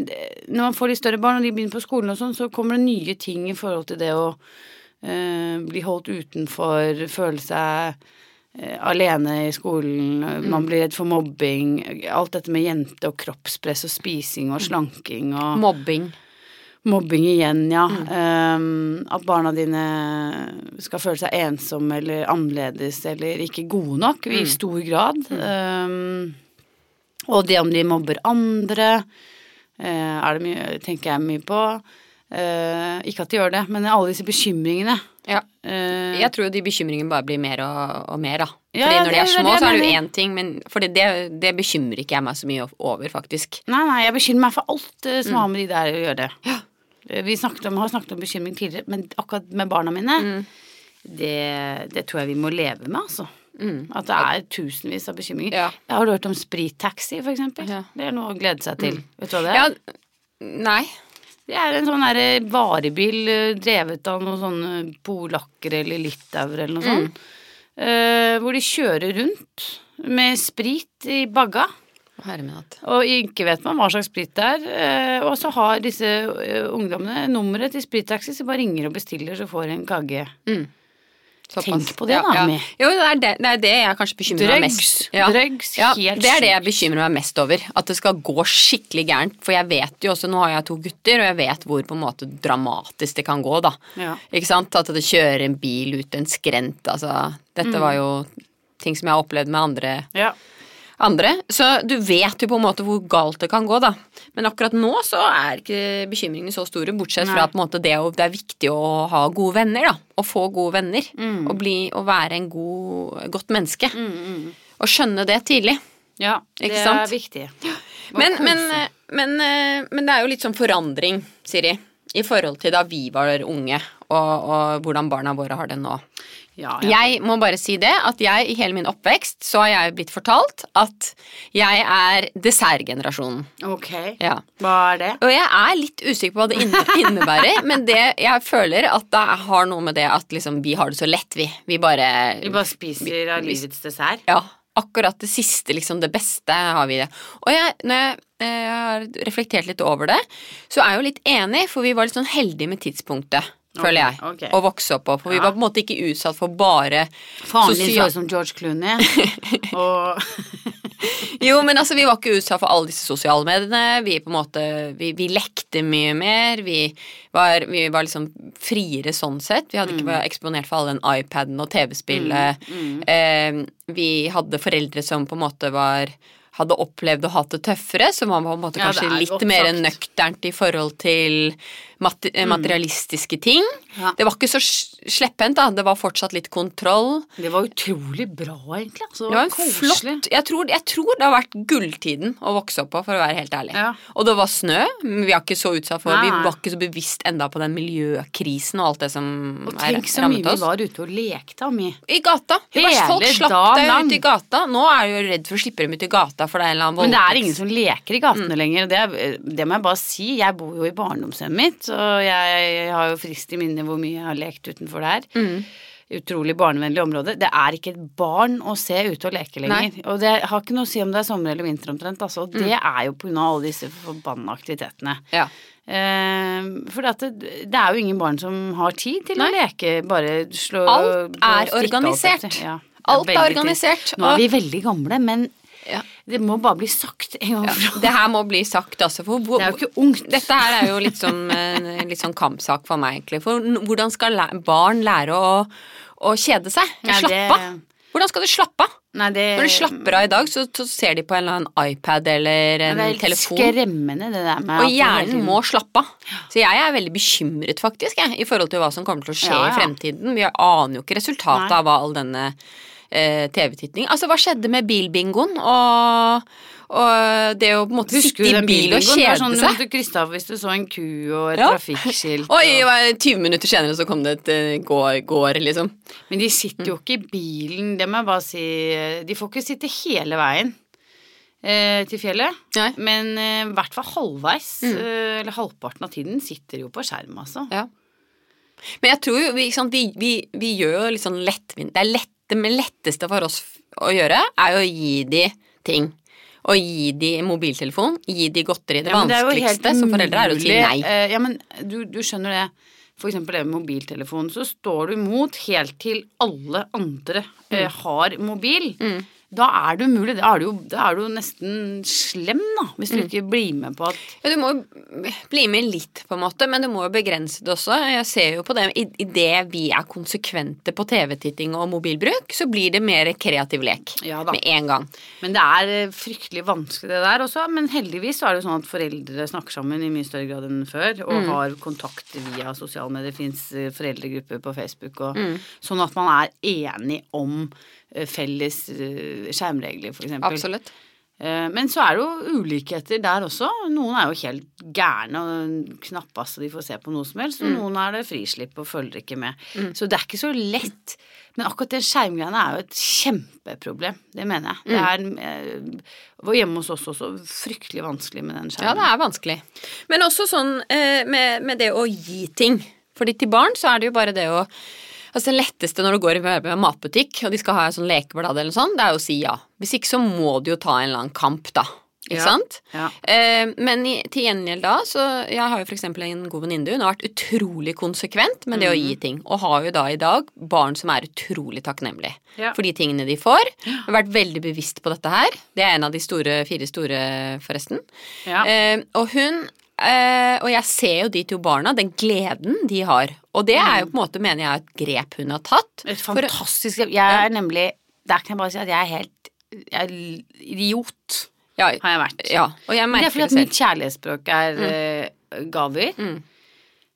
[SPEAKER 1] når man får litt større barn, og de begynner på skolen og sånn, så kommer det nye ting i forhold til det å uh, bli holdt utenfor, føle seg uh, alene i skolen, man blir redd for mobbing, alt dette med jente og kroppspress og spising og slanking og
[SPEAKER 2] Mobbing.
[SPEAKER 1] Mobbing igjen, ja. Um, at barna dine skal føle seg ensomme eller annerledes eller ikke gode nok i stor grad. Um, og det om de mobber andre, uh, er det mye, tenker jeg mye på. Uh, ikke at de gjør det, men alle disse bekymringene.
[SPEAKER 2] Ja.
[SPEAKER 1] Uh,
[SPEAKER 2] Jeg tror jo de bekymringene bare blir mer og, og mer, da.
[SPEAKER 1] Ja,
[SPEAKER 2] Fordi
[SPEAKER 1] ja,
[SPEAKER 2] når de
[SPEAKER 1] det
[SPEAKER 2] er små,
[SPEAKER 1] det det,
[SPEAKER 2] så er det jo én ting, men for det, det bekymrer ikke jeg meg så mye over, faktisk.
[SPEAKER 1] Nei, nei, jeg bekymrer meg for alt som har med de der å gjøre. Eh, Vi om, har snakket om bekymring tidligere, men akkurat med barna mine, det, det tror jeg vi må leve med, altså. At det er tusenvis av bekymringer.
[SPEAKER 2] Ja.
[SPEAKER 1] Har du hørt om sprittaxi, for eksempel?
[SPEAKER 2] Ja.
[SPEAKER 1] Det er noe å glede seg til. Vet du hva det er?
[SPEAKER 2] Ja, nei.
[SPEAKER 1] Det er en sånn derre varebil eh, drevet av noen sånne polakker eller litauere eller noe sånt. Uh, hvor de kjører rundt med sprit i bagga. Og ikke vet man hva slags sprit det er. eh, Og så har disse eh, ungdommene nummeret til sprittaxi, så bare ringer og bestiller, så får de en kagge.
[SPEAKER 2] Mm.
[SPEAKER 1] Tenk på det, da, Mi.
[SPEAKER 2] Jo, det er det, det er det jeg kanskje bekymrer meg
[SPEAKER 1] Drugs.
[SPEAKER 2] mest ja,
[SPEAKER 1] helt
[SPEAKER 2] Det er det jeg bekymrer meg mest over. At det skal gå skikkelig gærent. For jeg vet jo også, nå har jeg to gutter, og jeg vet hvor på en måte dramatisk det kan gå, da.
[SPEAKER 1] Ja.
[SPEAKER 2] Ikke sant? At det kjører en bil ut en skrent, altså. Dette var jo ting som jeg har opplevd med andre
[SPEAKER 1] Ja.
[SPEAKER 2] Andre. Så du vet jo på en måte hvor galt det kan gå, da. Men akkurat nå så er ikke bekymringene så store, bortsett fra
[SPEAKER 1] Nei.
[SPEAKER 2] at det, det er viktig å ha gode venner, da. Å få gode venner.
[SPEAKER 1] Mm.
[SPEAKER 2] Og bli, å være en god, godt menneske. Og skjønne det tidlig.
[SPEAKER 1] ja, det er viktig. Og
[SPEAKER 2] Men, men, men, eh, men det er jo litt sånn forandring, Siri, i forhold til da vi var unge, og, og hvordan barna våre har det nå.
[SPEAKER 1] Ja, ja.
[SPEAKER 2] Jeg må bare si det, at jeg i hele min oppvekst så har jeg blitt fortalt at jeg er dessertgenerasjonen.
[SPEAKER 1] Ok.
[SPEAKER 2] Ja.
[SPEAKER 1] Hva er det?
[SPEAKER 2] Og jeg er litt usikker på hva det innebærer, men det, jeg føler at det har noe med det at liksom, vi har det så lett, vi. Vi bare
[SPEAKER 1] Vi bare spiser av livets dessert.
[SPEAKER 2] Ja. Akkurat det siste, liksom det beste, har vi det. Og jeg, når jeg eh, har reflektert litt over det, så er jeg jo litt enig, for vi var litt sånn heldige med tidspunktet. Føler jeg.
[SPEAKER 1] okay.
[SPEAKER 2] Å vokse opp på. For vi
[SPEAKER 1] Ja.
[SPEAKER 2] var på en måte ikke utsatt for bare
[SPEAKER 1] Faren din så ut som George Clooney. og
[SPEAKER 2] Jo, men altså, vi var ikke utsatt for alle disse sosiale mediene. Vi på en måte, vi, vi lekte mye mer. Vi var, vi var liksom friere sånn sett. Vi hadde ikke vært eksponert for all den iPaden og TV-spillet. Eh, vi hadde foreldre som på en måte var hadde opplevd og hatt det tøffere, så man var på en måte kanskje litt mer nøkternt i forhold til materialistiske ting.
[SPEAKER 1] Ja.
[SPEAKER 2] Det var ikke så slepphendt, da. Det var fortsatt litt kontroll.
[SPEAKER 1] det var utrolig bra, egentlig. Altså,
[SPEAKER 2] Det var
[SPEAKER 1] koselig.
[SPEAKER 2] flott jeg tror, jeg tror det har vært gulltiden å vokse opp på, for å være helt ærlig.
[SPEAKER 1] Ja.
[SPEAKER 2] Og det var snø, men vi er ikke så utsatt for
[SPEAKER 1] Nei.
[SPEAKER 2] Vi var ikke så bevisst enda på den miljøkrisen og alt det som
[SPEAKER 1] rammet
[SPEAKER 2] oss.
[SPEAKER 1] Og tenk så mye vi var ute og lekte, Ami.
[SPEAKER 2] I gata. Det var-
[SPEAKER 1] Hele
[SPEAKER 2] Folk slapp deg
[SPEAKER 1] lang.
[SPEAKER 2] ut i gata. Nå er du jo redd for å slippe dem ut i gata, for det er en eller annen
[SPEAKER 1] Men det er ingen som leker i gatene lenger. Det, det må jeg bare si. Jeg bor jo i barndomshjemmet mitt, og jeg har jo friskt i minne hvor mye jeg har lekt utenfor der. Utrolig barnevennlig område. Det er ikke et barn å se ute og leke lenger. Og det har ikke noe å si om det er sommer eller vinter omtrent. Altså. Og det er jo på grunn av alle disse forbanna aktivitetene.
[SPEAKER 2] Ja.
[SPEAKER 1] Eh, for det, det er jo ingen barn som har tid til
[SPEAKER 2] Nei.
[SPEAKER 1] å leke, bare slå
[SPEAKER 2] Alt
[SPEAKER 1] og
[SPEAKER 2] er
[SPEAKER 1] alt
[SPEAKER 2] organisert.
[SPEAKER 1] etter. Ja,
[SPEAKER 2] Alt er organisert,
[SPEAKER 1] Nå er vi veldig gamle, men
[SPEAKER 2] Ja.
[SPEAKER 1] det må bare bli sagt en gang for alle.
[SPEAKER 2] Det her må bli sagt, altså. For
[SPEAKER 1] Det er jo ikke ungt.
[SPEAKER 2] Dette her er jo litt sånn, litt sånn kampsak for meg, egentlig. For hvordan skal barn lære å, å kjede seg?
[SPEAKER 1] Ja,
[SPEAKER 2] Slappe av? Hvordan skal de slappe av?
[SPEAKER 1] Det,
[SPEAKER 2] Når de slapper av i dag, så, så ser de på en eller annen iPad eller
[SPEAKER 1] Ja,
[SPEAKER 2] en
[SPEAKER 1] det er litt
[SPEAKER 2] telefon.
[SPEAKER 1] skremmende, det der med
[SPEAKER 2] Og hjernen må slappe av. Så jeg er veldig bekymret, faktisk, jeg, i forhold til hva som kommer til å skje
[SPEAKER 1] Ja, ja.
[SPEAKER 2] i fremtiden. Vi aner jo ikke resultatet
[SPEAKER 1] Nei.
[SPEAKER 2] av hva all denne eh, TV-titting. Altså, hva skjedde med bilbingoen og, og det å på en måte
[SPEAKER 1] Husker
[SPEAKER 2] sitte i
[SPEAKER 1] den
[SPEAKER 2] bil og
[SPEAKER 1] var
[SPEAKER 2] kjede
[SPEAKER 1] sånn, du
[SPEAKER 2] seg?
[SPEAKER 1] måtte krysse av hvis du så en ku og et
[SPEAKER 2] Ja.
[SPEAKER 1] trafikkskilt. Og-
[SPEAKER 2] det 20 minutter senere så kom det et eh, går, går liksom.
[SPEAKER 1] Men de sitter jo ikke i bilen, det må jeg bare si. De får ikke sitte hele veien eh, til fjellet.
[SPEAKER 2] Nei.
[SPEAKER 1] Men i uh, hvert fall halvveis,
[SPEAKER 2] Mm.
[SPEAKER 1] uh, eller halvparten av tiden, sitter jo på skjerm, altså.
[SPEAKER 2] Ja. Men jeg tror jo vi, sant, vi, vi, vi gjør jo litt sånn lettvint Det er lett, det letteste for oss å gjøre, er å gi de ting. Å gi de mobiltelefon, gi de godteri. Det
[SPEAKER 1] Ja,
[SPEAKER 2] vanskeligste som foreldre er å si nei.
[SPEAKER 1] Eh, ja, men du, du skjønner det. For eksempel det med mobiltelefon. Så står du imot helt til alle andre eh,
[SPEAKER 2] Mm.
[SPEAKER 1] har mobil. Da er det umulig. Da er du da er du nesten slem, da. Hvis
[SPEAKER 2] Mm.
[SPEAKER 1] du ikke blir med på at
[SPEAKER 2] Ja, du må jo bli med litt, på en måte, men du må jo begrense det også. Jeg ser jo på det i, i det vi er konsekvente på TV-titting og mobilbruk, så blir det mer kreativ lek
[SPEAKER 1] Ja
[SPEAKER 2] med en gang.
[SPEAKER 1] Men det er eh, fryktelig vanskelig det der også. Men heldigvis så er det jo sånn at foreldre snakker sammen i mye større grad enn før. Og
[SPEAKER 2] Mm.
[SPEAKER 1] har kontakt via sosiale medier. Fins foreldregrupper på Facebook. Og,
[SPEAKER 2] Mm.
[SPEAKER 1] Sånn at man er enig om eh, felles eh, skjermregler, eksempel.
[SPEAKER 2] Absolutt.
[SPEAKER 1] Eh, Men så er det jo ulikheter der også. Noen er jo helt gærne og knappast, så de får se på noe som helst.
[SPEAKER 2] Mm.
[SPEAKER 1] Og noen er det frislipp og følger ikke med. Så det er ikke så lett. Men akkurat den skjermgreiene er jo et kjempeproblem. Det mener jeg. Det
[SPEAKER 2] Mm.
[SPEAKER 1] er eh, var hjemme hos oss også fryktelig vanskelig med den skjermen.
[SPEAKER 2] Ja, det er vanskelig. Men også sånn eh, med, med det å gi ting. Fordi til barn så er det jo bare det å Altså Det letteste når du går i en matbutikk og de skal ha en sånn lekeblad, eller sånn, det er jo å si ja. Hvis ikke så må du jo ta en eller annen kamp, da. Ikke
[SPEAKER 1] Ja,
[SPEAKER 2] sant?
[SPEAKER 1] ja.
[SPEAKER 2] Eh, men i, til gjengjeld da, så Jeg har jo eksempel en god venninne, hun har vært utrolig konsekvent med det å
[SPEAKER 1] Mhm.
[SPEAKER 2] gi ting. Og har jo da i dag barn som er utrolig takknemlige
[SPEAKER 1] Ja.
[SPEAKER 2] for de tingene de får. Har vært veldig bevisst på dette her. Det er en av de store, fire store, forresten.
[SPEAKER 1] Ja.
[SPEAKER 2] Eh, og hun eh, Og jeg ser jo de to barna, den gleden de har. Og det er jo på en måte, mener jeg, et grep hun har tatt.
[SPEAKER 1] Et fantastisk grep. Jeg er nemlig Der kan jeg bare si at jeg er helt Jeg er idiot,
[SPEAKER 2] Ja,
[SPEAKER 1] har jeg vært.
[SPEAKER 2] ja, og jeg
[SPEAKER 1] merker det er fordi at mitt kjærlighetsspråk er eh, gaver.
[SPEAKER 2] Mm.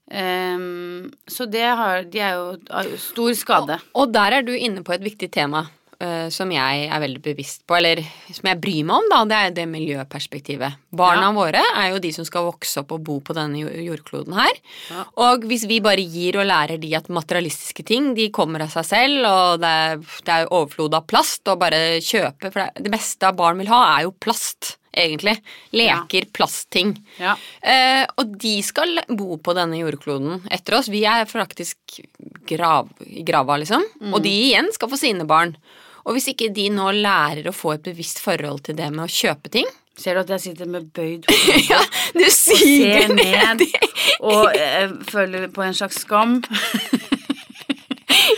[SPEAKER 1] Um, så det har De er jo av stor skade.
[SPEAKER 2] Og der er du inne på et viktig tema eh, som jeg er veldig bevisst på, eller som jeg bryr meg om, da. Det er det miljøperspektivet. Barna
[SPEAKER 1] Ja.
[SPEAKER 2] våre er jo de som skal vokse opp og bo på denne jordkloden her.
[SPEAKER 1] Ja.
[SPEAKER 2] Og hvis vi bare gir og lærer de at materialistiske ting, de kommer av seg selv, og det er, det er overflod av plast, og bare kjøpe For det, det meste av barn vil ha, er jo plast. Egentlig. Leker, plastting.
[SPEAKER 1] Ja.
[SPEAKER 2] Eh, og de skal bo på denne jordkloden etter oss. Vi er faktisk grav, i grava, liksom. Og de igjen skal få sine barn. Og hvis ikke de nå lærer å få et bevisst forhold til det med å kjøpe ting
[SPEAKER 1] Ser du at jeg sitter med bøyd hode
[SPEAKER 2] Ja, du
[SPEAKER 1] og ser ned og eh, føler på en slags skam?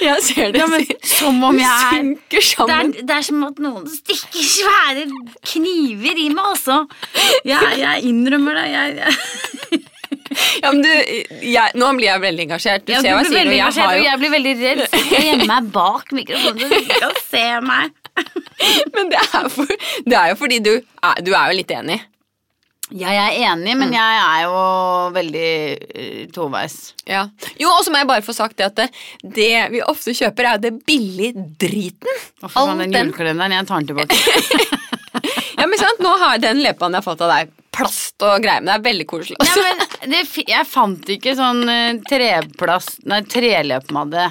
[SPEAKER 2] Jeg ser det.
[SPEAKER 1] Ja, men som om jeg er
[SPEAKER 2] synker
[SPEAKER 1] det
[SPEAKER 2] sammen.
[SPEAKER 1] er, det er som at noen stikker svære kniver i meg, altså. Jeg, jeg innrømmer det. Jeg, jeg,
[SPEAKER 2] Ja, men du, jeg, nå blir jeg veldig engasjert. Du
[SPEAKER 1] ja,
[SPEAKER 2] ser hva jeg sier, og jeg har jo
[SPEAKER 1] jeg blir veldig redd. Jeg gjemmer meg bak mikrofonen, så du ikke kan se meg.
[SPEAKER 2] Men det er, for, det er jo fordi du er, du er jo litt enig.
[SPEAKER 1] Ja, jeg er enig, men jeg er jo veldig uh, toveis.
[SPEAKER 2] Ja. Jo, og så må jeg bare få sagt det at det, det vi ofte kjøper, er jo det billige driten.
[SPEAKER 1] Å, for faen, den
[SPEAKER 2] den-
[SPEAKER 1] julekalenderen, jeg tar den tilbake.
[SPEAKER 2] Ja, men sant, Nå har jeg den leppa jeg har fått av deg, plast og greier, men det er veldig koselig.
[SPEAKER 1] Nei, men det, jeg fant ikke sånn uh, treplast Nei, treløpmadde.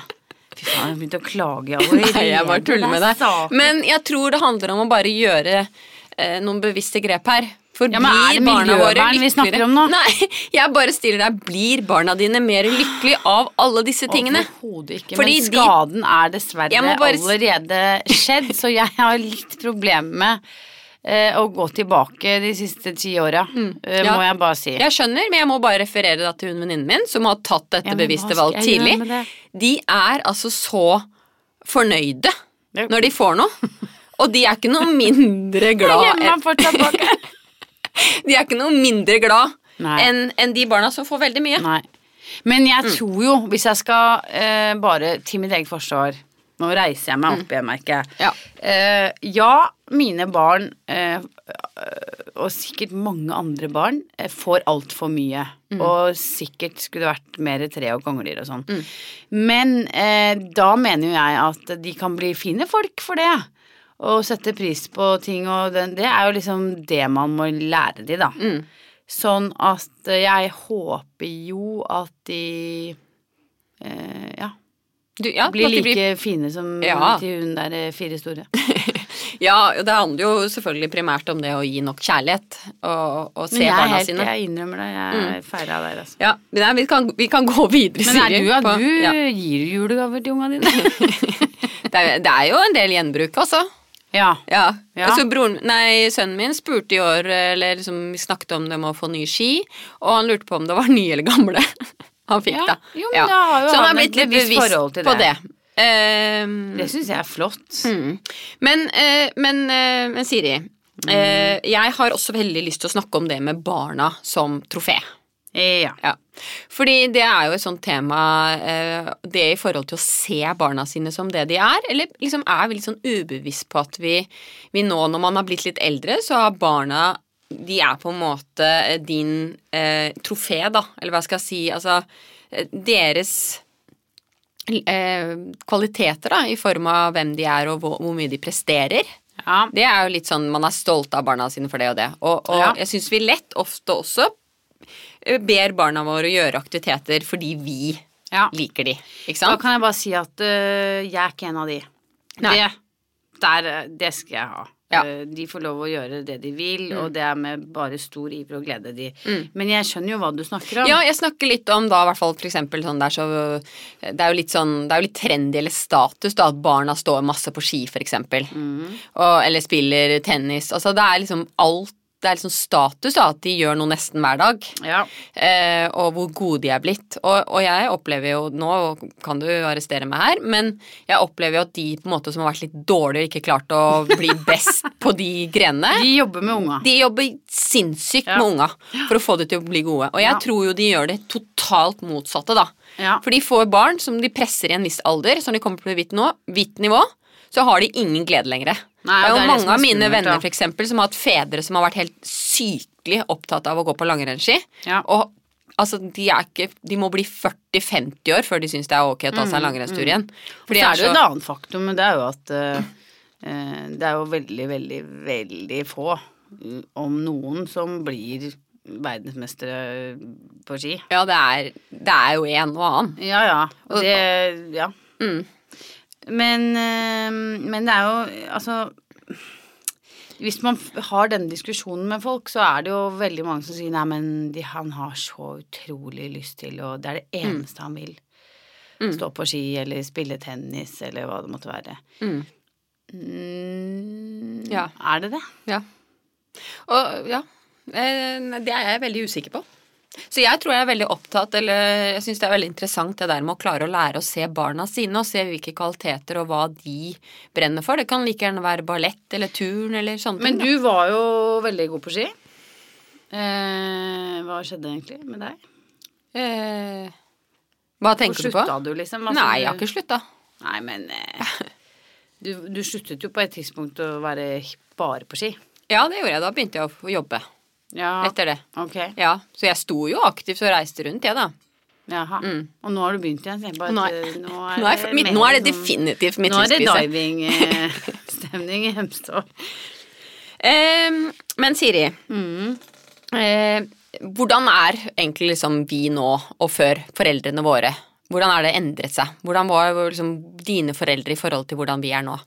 [SPEAKER 1] Fy faen, jeg begynte å klage Jeg
[SPEAKER 2] Nei, jeg bare tuller med deg. Men jeg tror det handler om å bare gjøre eh, noen bevisste grep her. For
[SPEAKER 1] Ja, men
[SPEAKER 2] blir barna våre
[SPEAKER 1] snakker
[SPEAKER 2] lykkeligere-
[SPEAKER 1] om nå?
[SPEAKER 2] Nei, jeg bare stiller deg. Blir barna dine mer lykkelige av alle disse tingene?
[SPEAKER 1] Overhodet ikke.
[SPEAKER 2] Fordi
[SPEAKER 1] men
[SPEAKER 2] de-
[SPEAKER 1] skaden er dessverre
[SPEAKER 2] bare
[SPEAKER 1] allerede skjedd, så jeg har litt problemer med eh, å gå tilbake de siste ti åra, eh,
[SPEAKER 2] Mm. Ja.
[SPEAKER 1] må jeg bare si.
[SPEAKER 2] Jeg skjønner, men jeg må bare referere da til hun venninnen min som har tatt dette
[SPEAKER 1] Ja,
[SPEAKER 2] bevisste valg tidlig. De er altså så fornøyde
[SPEAKER 1] Ja.
[SPEAKER 2] når de får noe. Og de er ikke noe mindre glad. De er ikke noe mindre glad enn en de barna som får veldig mye.
[SPEAKER 1] Nei. Men
[SPEAKER 2] Mm.
[SPEAKER 1] jeg tror jo, hvis jeg skal eh, bare til mitt eget forsvar Nå reiser jeg meg opp igjen, merker jeg.
[SPEAKER 2] Ja.
[SPEAKER 1] Eh, ja, mine barn eh, og sikkert mange andre barn, eh, får altfor mye. Og sikkert skulle det vært mer tre og kongler og sånn. Men eh, da mener jo jeg at de kan bli fine folk for det. Og sette pris på ting, og det, det er jo liksom det man må lære de, da.
[SPEAKER 2] Mm.
[SPEAKER 1] Sånn at jeg håper jo at de eh, ja,
[SPEAKER 2] Du, ja,
[SPEAKER 1] blir like blir... fine som
[SPEAKER 2] Ja.
[SPEAKER 1] til hun der eh, fire store.
[SPEAKER 2] Ja, og det handler jo selvfølgelig primært om det å gi nok kjærlighet og, og se
[SPEAKER 1] Men
[SPEAKER 2] barna
[SPEAKER 1] helt,
[SPEAKER 2] sine.
[SPEAKER 1] jeg innrømmer det, jeg er ferdig av der, altså.
[SPEAKER 2] Ja, men nei, vi, kan, vi kan gå videre, Siri.
[SPEAKER 1] Men er
[SPEAKER 2] det
[SPEAKER 1] du, at du
[SPEAKER 2] ja.
[SPEAKER 1] gir julegaver til unga dine?
[SPEAKER 2] det, er, det er jo en del gjenbruk, også.
[SPEAKER 1] ja.
[SPEAKER 2] Ja.
[SPEAKER 1] Ja.
[SPEAKER 2] Så broren, nei, sønnen min spurte i år, eller liksom, vi snakket om det med å få nye ski, og han lurte på om det var nye eller gamle han fikk,
[SPEAKER 1] Ja.
[SPEAKER 2] da.
[SPEAKER 1] Jo, men da har jo
[SPEAKER 2] Så han
[SPEAKER 1] han
[SPEAKER 2] har blitt litt
[SPEAKER 1] bevisst det.
[SPEAKER 2] på
[SPEAKER 1] det.
[SPEAKER 2] det. Ehm,
[SPEAKER 1] Det syns jeg er flott.
[SPEAKER 2] Mm. Men, uh, men, uh, men Siri, eh, jeg har også veldig lyst til å snakke om det med barna som trofé.
[SPEAKER 1] Ja.
[SPEAKER 2] Ja. Fordi det er jo et sånt tema, det i forhold til å se barna sine som det de er, eller liksom er litt sånn ubevisst på at vi, vi nå når man har blitt litt eldre, så har barna de er på en måte eh, din eh, trofé, da, eller hva skal jeg si, altså eh, deres eh, kvaliteter, da, i form av hvem de er og hvor, hvor mye de presterer.
[SPEAKER 1] ja.
[SPEAKER 2] Det er jo litt sånn, Man er stolt av barna sine for det og det. Og, og
[SPEAKER 1] Ja.
[SPEAKER 2] jeg syns vi lett ofte også eh, ber barna våre gjøre aktiviteter fordi vi
[SPEAKER 1] ja.
[SPEAKER 2] liker de. Ikke
[SPEAKER 1] Da kan jeg bare si at øh, jeg er ikke en av de.
[SPEAKER 2] Nei.
[SPEAKER 1] Det, der, det skal jeg ha.
[SPEAKER 2] Ja.
[SPEAKER 1] Eh, De får lov å gjøre det de vil, og det er med bare stor iver og glede de.
[SPEAKER 2] Mm.
[SPEAKER 1] Men jeg skjønner jo hva du snakker om.
[SPEAKER 2] Ja, jeg snakker litt om da, i hvert fall for eksempel sånn der så Det er jo litt sånn Det er jo litt trendy eller status da at barna står masse på ski, for eksempel.
[SPEAKER 1] Mm.
[SPEAKER 2] Og, eller spiller tennis. Altså det er liksom alt Det er liksom status da, at de gjør noe nesten hver dag.
[SPEAKER 1] Ja.
[SPEAKER 2] eh, og hvor gode de er blitt. Og, og jeg opplever jo, nå kan du arrestere meg her, men jeg opplever jo at de på en måte som har vært litt dårligere, ikke klart å bli best på de grenene,
[SPEAKER 1] De jobber med unga.
[SPEAKER 2] de jobber sinnssykt
[SPEAKER 1] Ja.
[SPEAKER 2] med unga for å få det til å bli gode. Og jeg
[SPEAKER 1] Ja.
[SPEAKER 2] tror jo de gjør det totalt motsatte, da.
[SPEAKER 1] Ja.
[SPEAKER 2] For de får barn som de presser i en viss alder, som de kommer på hvitt nivå, så har de ingen glede lenger.
[SPEAKER 1] Nei,
[SPEAKER 2] det er jo
[SPEAKER 1] det er
[SPEAKER 2] mange
[SPEAKER 1] som er
[SPEAKER 2] av mine
[SPEAKER 1] skummelt,
[SPEAKER 2] venner for eksempel, som har hatt fedre som har vært helt sykelig opptatt av å gå på langrennsski.
[SPEAKER 1] Ja.
[SPEAKER 2] Og altså, de, ikke, de må bli 40-50 år før de syns det er ok å ta seg en langrennstur igjen. For det
[SPEAKER 1] så
[SPEAKER 2] er
[SPEAKER 1] det jo et annet faktum, men det er jo at øh, det er jo veldig, veldig, veldig få, mm, om noen, som blir verdensmestere på ski.
[SPEAKER 2] Ja, det er, det er jo en og annen.
[SPEAKER 1] Ja, ja. Det Ja.
[SPEAKER 2] Mm.
[SPEAKER 1] Men, øh, men det er jo Altså Hvis man har denne diskusjonen med folk, så er det jo veldig mange som sier nei, men de, han har så utrolig lyst til, og det er det eneste han vil.
[SPEAKER 2] Mm.
[SPEAKER 1] Stå på ski eller spille tennis eller hva det måtte være.
[SPEAKER 2] Mm.
[SPEAKER 1] Mm,
[SPEAKER 2] Ja.
[SPEAKER 1] Er det det?
[SPEAKER 2] Ja. Og ja, eh, det er jeg veldig usikker på. Så jeg tror jeg er veldig opptatt, eller jeg syns det er veldig interessant det der med å klare å lære å se barna sine, og se hvilke kvaliteter og hva de brenner for. Det kan like gjerne være ballett eller turn eller sånne
[SPEAKER 1] Men
[SPEAKER 2] ting.
[SPEAKER 1] du var jo veldig god på ski. Eh, hva skjedde egentlig med deg?
[SPEAKER 2] Eh, hva tenker du på?
[SPEAKER 1] Slutta du, liksom? Altså,
[SPEAKER 2] Nei, jeg har ikke slutta.
[SPEAKER 1] Nei, men eh, du, du sluttet jo på et tidspunkt å være bare på ski.
[SPEAKER 2] Ja, det gjorde jeg. Da begynte jeg å jobbe
[SPEAKER 1] Ja,
[SPEAKER 2] etter det.
[SPEAKER 1] Okay.
[SPEAKER 2] Ja, Så jeg sto jo aktivt og reiste rundt, jeg, da.
[SPEAKER 1] Jaha.
[SPEAKER 2] Mm.
[SPEAKER 1] Og nå har du begynt igjen? bare,
[SPEAKER 2] Nå er-
[SPEAKER 1] nå
[SPEAKER 2] Nå er,
[SPEAKER 1] det
[SPEAKER 2] mitt, nå er det definitivt mitt
[SPEAKER 1] Nå er det
[SPEAKER 2] livskrise.
[SPEAKER 1] divingstemning i Hemsedal.
[SPEAKER 2] Eh, men Siri,
[SPEAKER 1] Mm.
[SPEAKER 2] eh, hvordan er egentlig liksom vi nå og før foreldrene våre? Hvordan er det endret seg? Hvordan var liksom dine foreldre i forhold til hvordan vi er nå?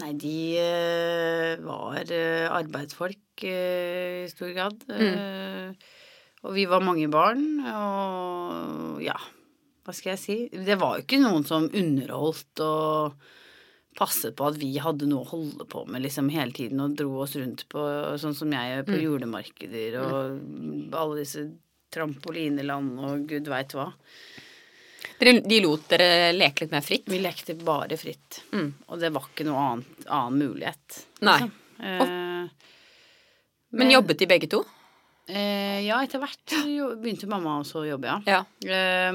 [SPEAKER 1] Nei, de eh, var eh, arbeidsfolk eh, i stor grad. Mm. og vi var mange barn, og ja, hva skal jeg si? Det var jo ikke noen som underholdt og passet på at vi hadde noe å holde på med liksom hele tiden og dro oss rundt på sånn som jeg gjør på julemarkeder og alle disse trampolineland og gud veit hva.
[SPEAKER 2] De lot dere leke litt mer fritt?
[SPEAKER 1] Vi lekte bare fritt.
[SPEAKER 2] Mm.
[SPEAKER 1] Og det var ikke noe annet, annen mulighet.
[SPEAKER 2] Nei.
[SPEAKER 1] liksom. Eh,
[SPEAKER 2] Men jobbet de begge to?
[SPEAKER 1] eh, ja, etter hvert jo, begynte mamma også å jobbe, ja.
[SPEAKER 2] Ja.
[SPEAKER 1] Eh,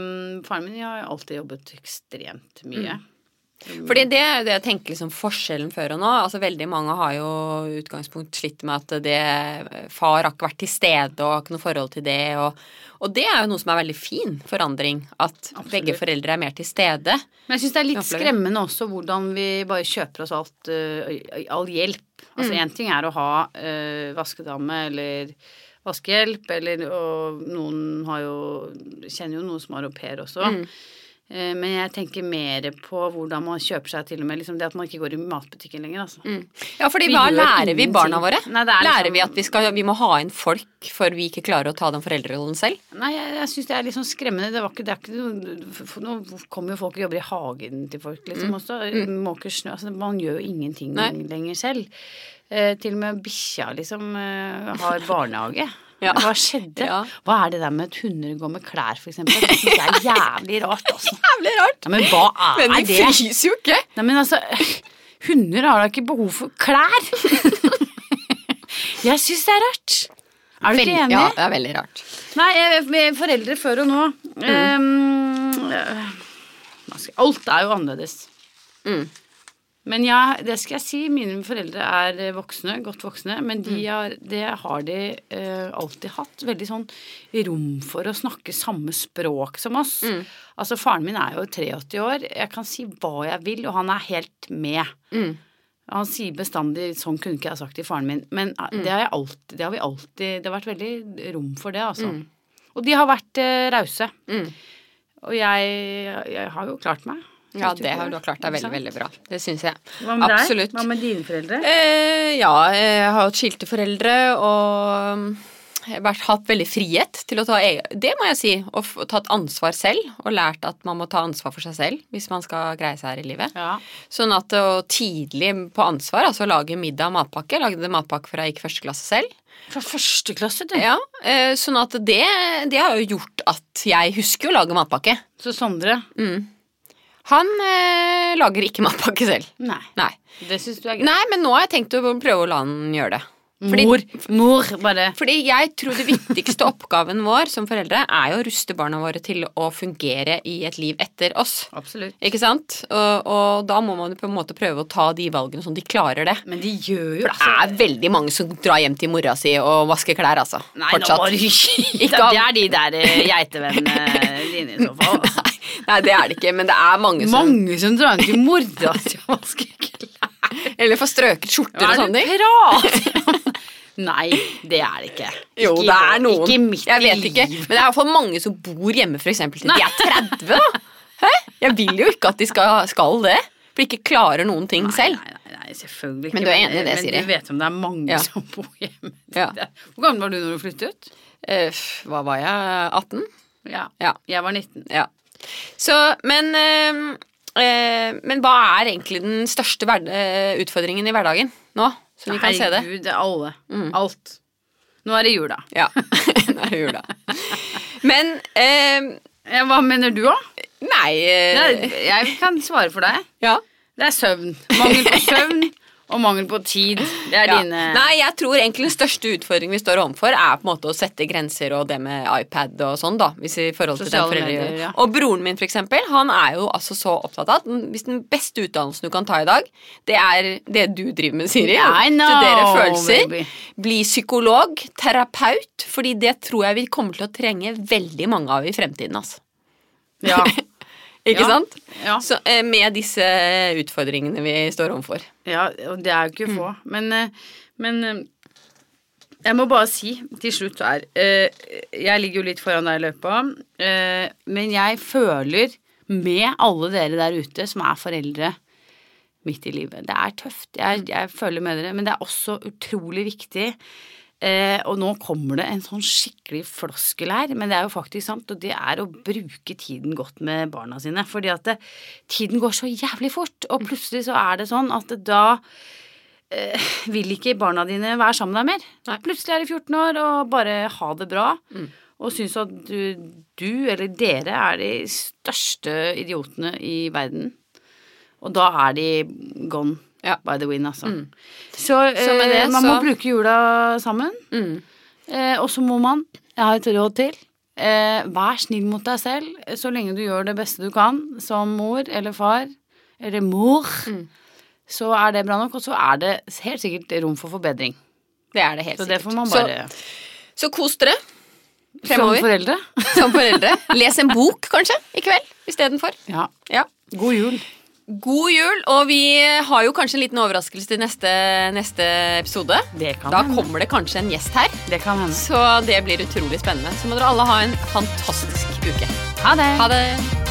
[SPEAKER 1] faren min har alltid jobbet ekstremt mye.
[SPEAKER 2] Fordi det er det jeg tenker liksom forskjellen før og nå. Altså Veldig mange har jo utgangspunkt slitt med at det, far har ikke vært til stede og har ikke noe forhold til det. Og, og det er jo noe som er veldig fin forandring. At
[SPEAKER 1] Absolutt.
[SPEAKER 2] begge foreldre er mer til stede.
[SPEAKER 1] Men jeg syns det er litt skremmende også hvordan vi bare kjøper oss alt, eh, all hjelp. Altså
[SPEAKER 2] Mm.
[SPEAKER 1] ting er å ha uh, vaskedame eller vaskehjelp, eller og noen har jo Kjenner jo noen som har au pair også.
[SPEAKER 2] Mm.
[SPEAKER 1] Eh, men jeg tenker mer på hvordan man kjøper seg til og med liksom det at man ikke går i matbutikken lenger, altså.
[SPEAKER 2] Ja, fordi
[SPEAKER 1] Vi
[SPEAKER 2] hva lærer vi barna våre?
[SPEAKER 1] Nei, er
[SPEAKER 2] lærer
[SPEAKER 1] liksom-
[SPEAKER 2] vi at vi, skal, vi må ha inn folk for vi ikke klarer å ta den foreldrerollen selv?
[SPEAKER 1] Nei, jeg, jeg syns det er litt sånn skremmende. Det, var ikke, det er ikke noe Nå kommer jo folk og jobber i hagen til folk, liksom også. Måker snø. Altså, man gjør jo ingenting
[SPEAKER 2] Nei.
[SPEAKER 1] lenger selv. Eh, til og med bikkja liksom eh, har barnehage.
[SPEAKER 2] Ja.
[SPEAKER 1] Hva skjedde?
[SPEAKER 2] Ja.
[SPEAKER 1] Hva er det der med at hunder går med klær, for eksempel? Det synes jeg er jævlig rart, altså.
[SPEAKER 2] Jævlig rart.
[SPEAKER 1] Ja, men hva er
[SPEAKER 2] Men de
[SPEAKER 1] det?
[SPEAKER 2] fryser jo ikke.
[SPEAKER 1] Nei, men altså Hunder har da ikke behov for klær? jeg syns det er rart. Er du ikke enig?
[SPEAKER 2] Ja, det er veldig rart.
[SPEAKER 1] Nei, jeg- foreldre før og nå mm. um, Alt er jo annerledes.
[SPEAKER 2] Mm.
[SPEAKER 1] Men ja, det skal jeg si. Mine foreldre er voksne, godt voksne. Men de
[SPEAKER 2] Mm.
[SPEAKER 1] har, det har de uh, alltid hatt. Veldig sånn rom for å snakke samme språk som oss.
[SPEAKER 2] Mm.
[SPEAKER 1] Altså, faren min er jo 83 år. Jeg kan si hva jeg vil, og han er helt med.
[SPEAKER 2] Mm.
[SPEAKER 1] Han sier bestandig 'sånn kunne ikke jeg sagt til faren min', men eh,
[SPEAKER 2] Mm.
[SPEAKER 1] det, har jeg alltid, det har vi alltid Det har vært veldig rom for det, altså.
[SPEAKER 2] Mm.
[SPEAKER 1] Og de har vært uh, rause.
[SPEAKER 2] Mm.
[SPEAKER 1] Og jeg, jeg har jo klart meg.
[SPEAKER 2] Ja, det har du klart deg veldig, veldig bra. Det syns jeg.
[SPEAKER 1] Hva med
[SPEAKER 2] Absolutt.
[SPEAKER 1] deg? Hva med dine foreldre?
[SPEAKER 2] Eh, ja, jeg har hatt skilte foreldre og har vært, hatt veldig frihet til å ta egen Det må jeg si. Og tatt ansvar selv. Og lært at man må ta ansvar for seg selv hvis man skal greie seg her i livet.
[SPEAKER 1] Ja.
[SPEAKER 2] Sånn at å tidlig på ansvar, altså lage middag og matpakke. Lagde matpakke fra jeg gikk første klasse selv.
[SPEAKER 1] Fra første klasse, du.
[SPEAKER 2] Ja, eh, Sånn at det, det har jo gjort at jeg husker å lage matpakke.
[SPEAKER 1] Så Sondre
[SPEAKER 2] Mm. Han eh, lager ikke matpakke selv.
[SPEAKER 1] Nei.
[SPEAKER 2] Nei.
[SPEAKER 1] Det syns du er greit.
[SPEAKER 2] Nei, men nå har jeg tenkt å prøve å la han gjøre det. Fordi,
[SPEAKER 1] Mor. Mor, bare.
[SPEAKER 2] fordi jeg tror det viktigste oppgaven vår som foreldre er jo å ruste barna våre til å fungere i et liv etter oss.
[SPEAKER 1] Absolutt.
[SPEAKER 2] Ikke sant? Og, og da må man på en måte prøve å ta de valgene sånn de klarer det.
[SPEAKER 1] Men de gjør jo
[SPEAKER 2] For det er veldig mange som drar hjem til mora si og vasker klær, altså.
[SPEAKER 1] Nei,
[SPEAKER 2] Fortsatt.
[SPEAKER 1] nå må du ikke Det er de der eh, geitevennene dine i så fall. altså.
[SPEAKER 2] Nei, det er det ikke, men det er mange som
[SPEAKER 1] Mange som drar hjem til mora si og vasker klær.
[SPEAKER 2] Eller får strøket skjorter
[SPEAKER 1] Hva
[SPEAKER 2] og
[SPEAKER 1] er
[SPEAKER 2] sånne
[SPEAKER 1] det
[SPEAKER 2] ting.
[SPEAKER 1] du prater om? Nei, det er det ikke. Ikke jo,
[SPEAKER 2] det er noen.
[SPEAKER 1] Ikke midt
[SPEAKER 2] jeg vet ikke. Men det er iallfall mange som bor hjemme eksempel til de er 30, da. Hæ? Jeg vil jo ikke at de skal, skal det. For de ikke klarer noen ting selv.
[SPEAKER 1] Nei, nei, nei, selvfølgelig ikke.
[SPEAKER 2] Men du er enig i det,
[SPEAKER 1] men du vet om det er mange
[SPEAKER 2] Ja.
[SPEAKER 1] som bor hjemme.
[SPEAKER 2] Ja.
[SPEAKER 1] Hvor gammel var du når du flyttet?
[SPEAKER 2] ut? f- hva var jeg? 18?
[SPEAKER 1] Ja.
[SPEAKER 2] Ja.
[SPEAKER 1] Jeg var 19.
[SPEAKER 2] ja. Så, men øh, Men hva er egentlig den største eh, utfordringen i hverdagen nå? Så vi kan se det.
[SPEAKER 1] Herregud, det er alle.
[SPEAKER 2] Mm.
[SPEAKER 1] Alt. Nå er det jula.
[SPEAKER 2] Ja. Nå er det jula. Men øh,
[SPEAKER 1] Ja, hva mener du, da?
[SPEAKER 2] Nei eh,
[SPEAKER 1] Jeg kan svare for deg.
[SPEAKER 2] Ja.
[SPEAKER 1] Det er søvn. Mangel på søvn og mangel på tid. Det er
[SPEAKER 2] Ja.
[SPEAKER 1] dine
[SPEAKER 2] Nei, jeg tror egentlig den største utfordringen vi står overfor, er på en måte å sette grenser og det med iPad og sånn, da. Hvis i forhold til
[SPEAKER 1] Sosiale
[SPEAKER 2] den foreldre
[SPEAKER 1] medier, ja.
[SPEAKER 2] Og broren min, for eksempel, han er jo altså så opptatt av at hvis den beste utdannelsen du kan ta i dag, det er det du driver med, Siri.
[SPEAKER 1] I know,
[SPEAKER 2] Studere følelser.
[SPEAKER 1] baby.
[SPEAKER 2] Bli psykolog, terapeut, fordi det tror jeg vi kommer til å trenge veldig mange av i fremtiden, altså.
[SPEAKER 1] Ja.
[SPEAKER 2] Ikke
[SPEAKER 1] Ja.
[SPEAKER 2] sant?
[SPEAKER 1] Ja.
[SPEAKER 2] Så, eh, med disse utfordringene vi står overfor.
[SPEAKER 1] ja, og det er jo ikke
[SPEAKER 2] Mm.
[SPEAKER 1] få. Men, eh, men eh, jeg må bare si til slutt her Jeg ligger jo litt foran deg i løypa, men jeg føler med alle dere der ute som er foreldre midt i livet. Det er tøft. Jeg, jeg føler med dere, men det er også utrolig viktig. Eh, og nå kommer det en sånn skikkelig floskel her, men det er jo faktisk sant, og det er å bruke tiden godt med barna sine. Fordi at det, tiden går så jævlig fort, og plutselig så er det sånn at da eh, vil ikke barna dine være sammen med deg mer.
[SPEAKER 2] Nei.
[SPEAKER 1] Plutselig er de 14 år og bare ha det bra. Og syns at du, du eller dere er de største idiotene i verden. Og da er de gone
[SPEAKER 2] Ja.
[SPEAKER 1] by the wind, altså. Så,
[SPEAKER 2] Så med
[SPEAKER 1] eh,
[SPEAKER 2] det
[SPEAKER 1] man
[SPEAKER 2] så-
[SPEAKER 1] må bruke jula sammen.
[SPEAKER 2] Mm.
[SPEAKER 1] Eh, og så må man, jeg har et råd til, eh, vær snill mot deg selv så lenge du gjør det beste du kan som mor eller far eller mor,
[SPEAKER 2] Mm.
[SPEAKER 1] så er det bra nok. Og så er det helt sikkert rom for forbedring.
[SPEAKER 2] Det er det helt
[SPEAKER 1] Så
[SPEAKER 2] sikkert.
[SPEAKER 1] det får man bare
[SPEAKER 2] så, så kos dere
[SPEAKER 1] Som foreldre.
[SPEAKER 2] som foreldre. Les en bok, kanskje, i kveld istedenfor.
[SPEAKER 1] Ja.
[SPEAKER 2] Ja.
[SPEAKER 1] God jul.
[SPEAKER 2] God jul, og vi har jo kanskje en liten overraskelse til neste, neste episode.
[SPEAKER 1] Det kan
[SPEAKER 2] Da kommer det kanskje en gjest her,
[SPEAKER 1] Det kan hende.
[SPEAKER 2] så det blir utrolig spennende. Så må dere alle ha en fantastisk uke.
[SPEAKER 1] Ha det.
[SPEAKER 2] Ha det!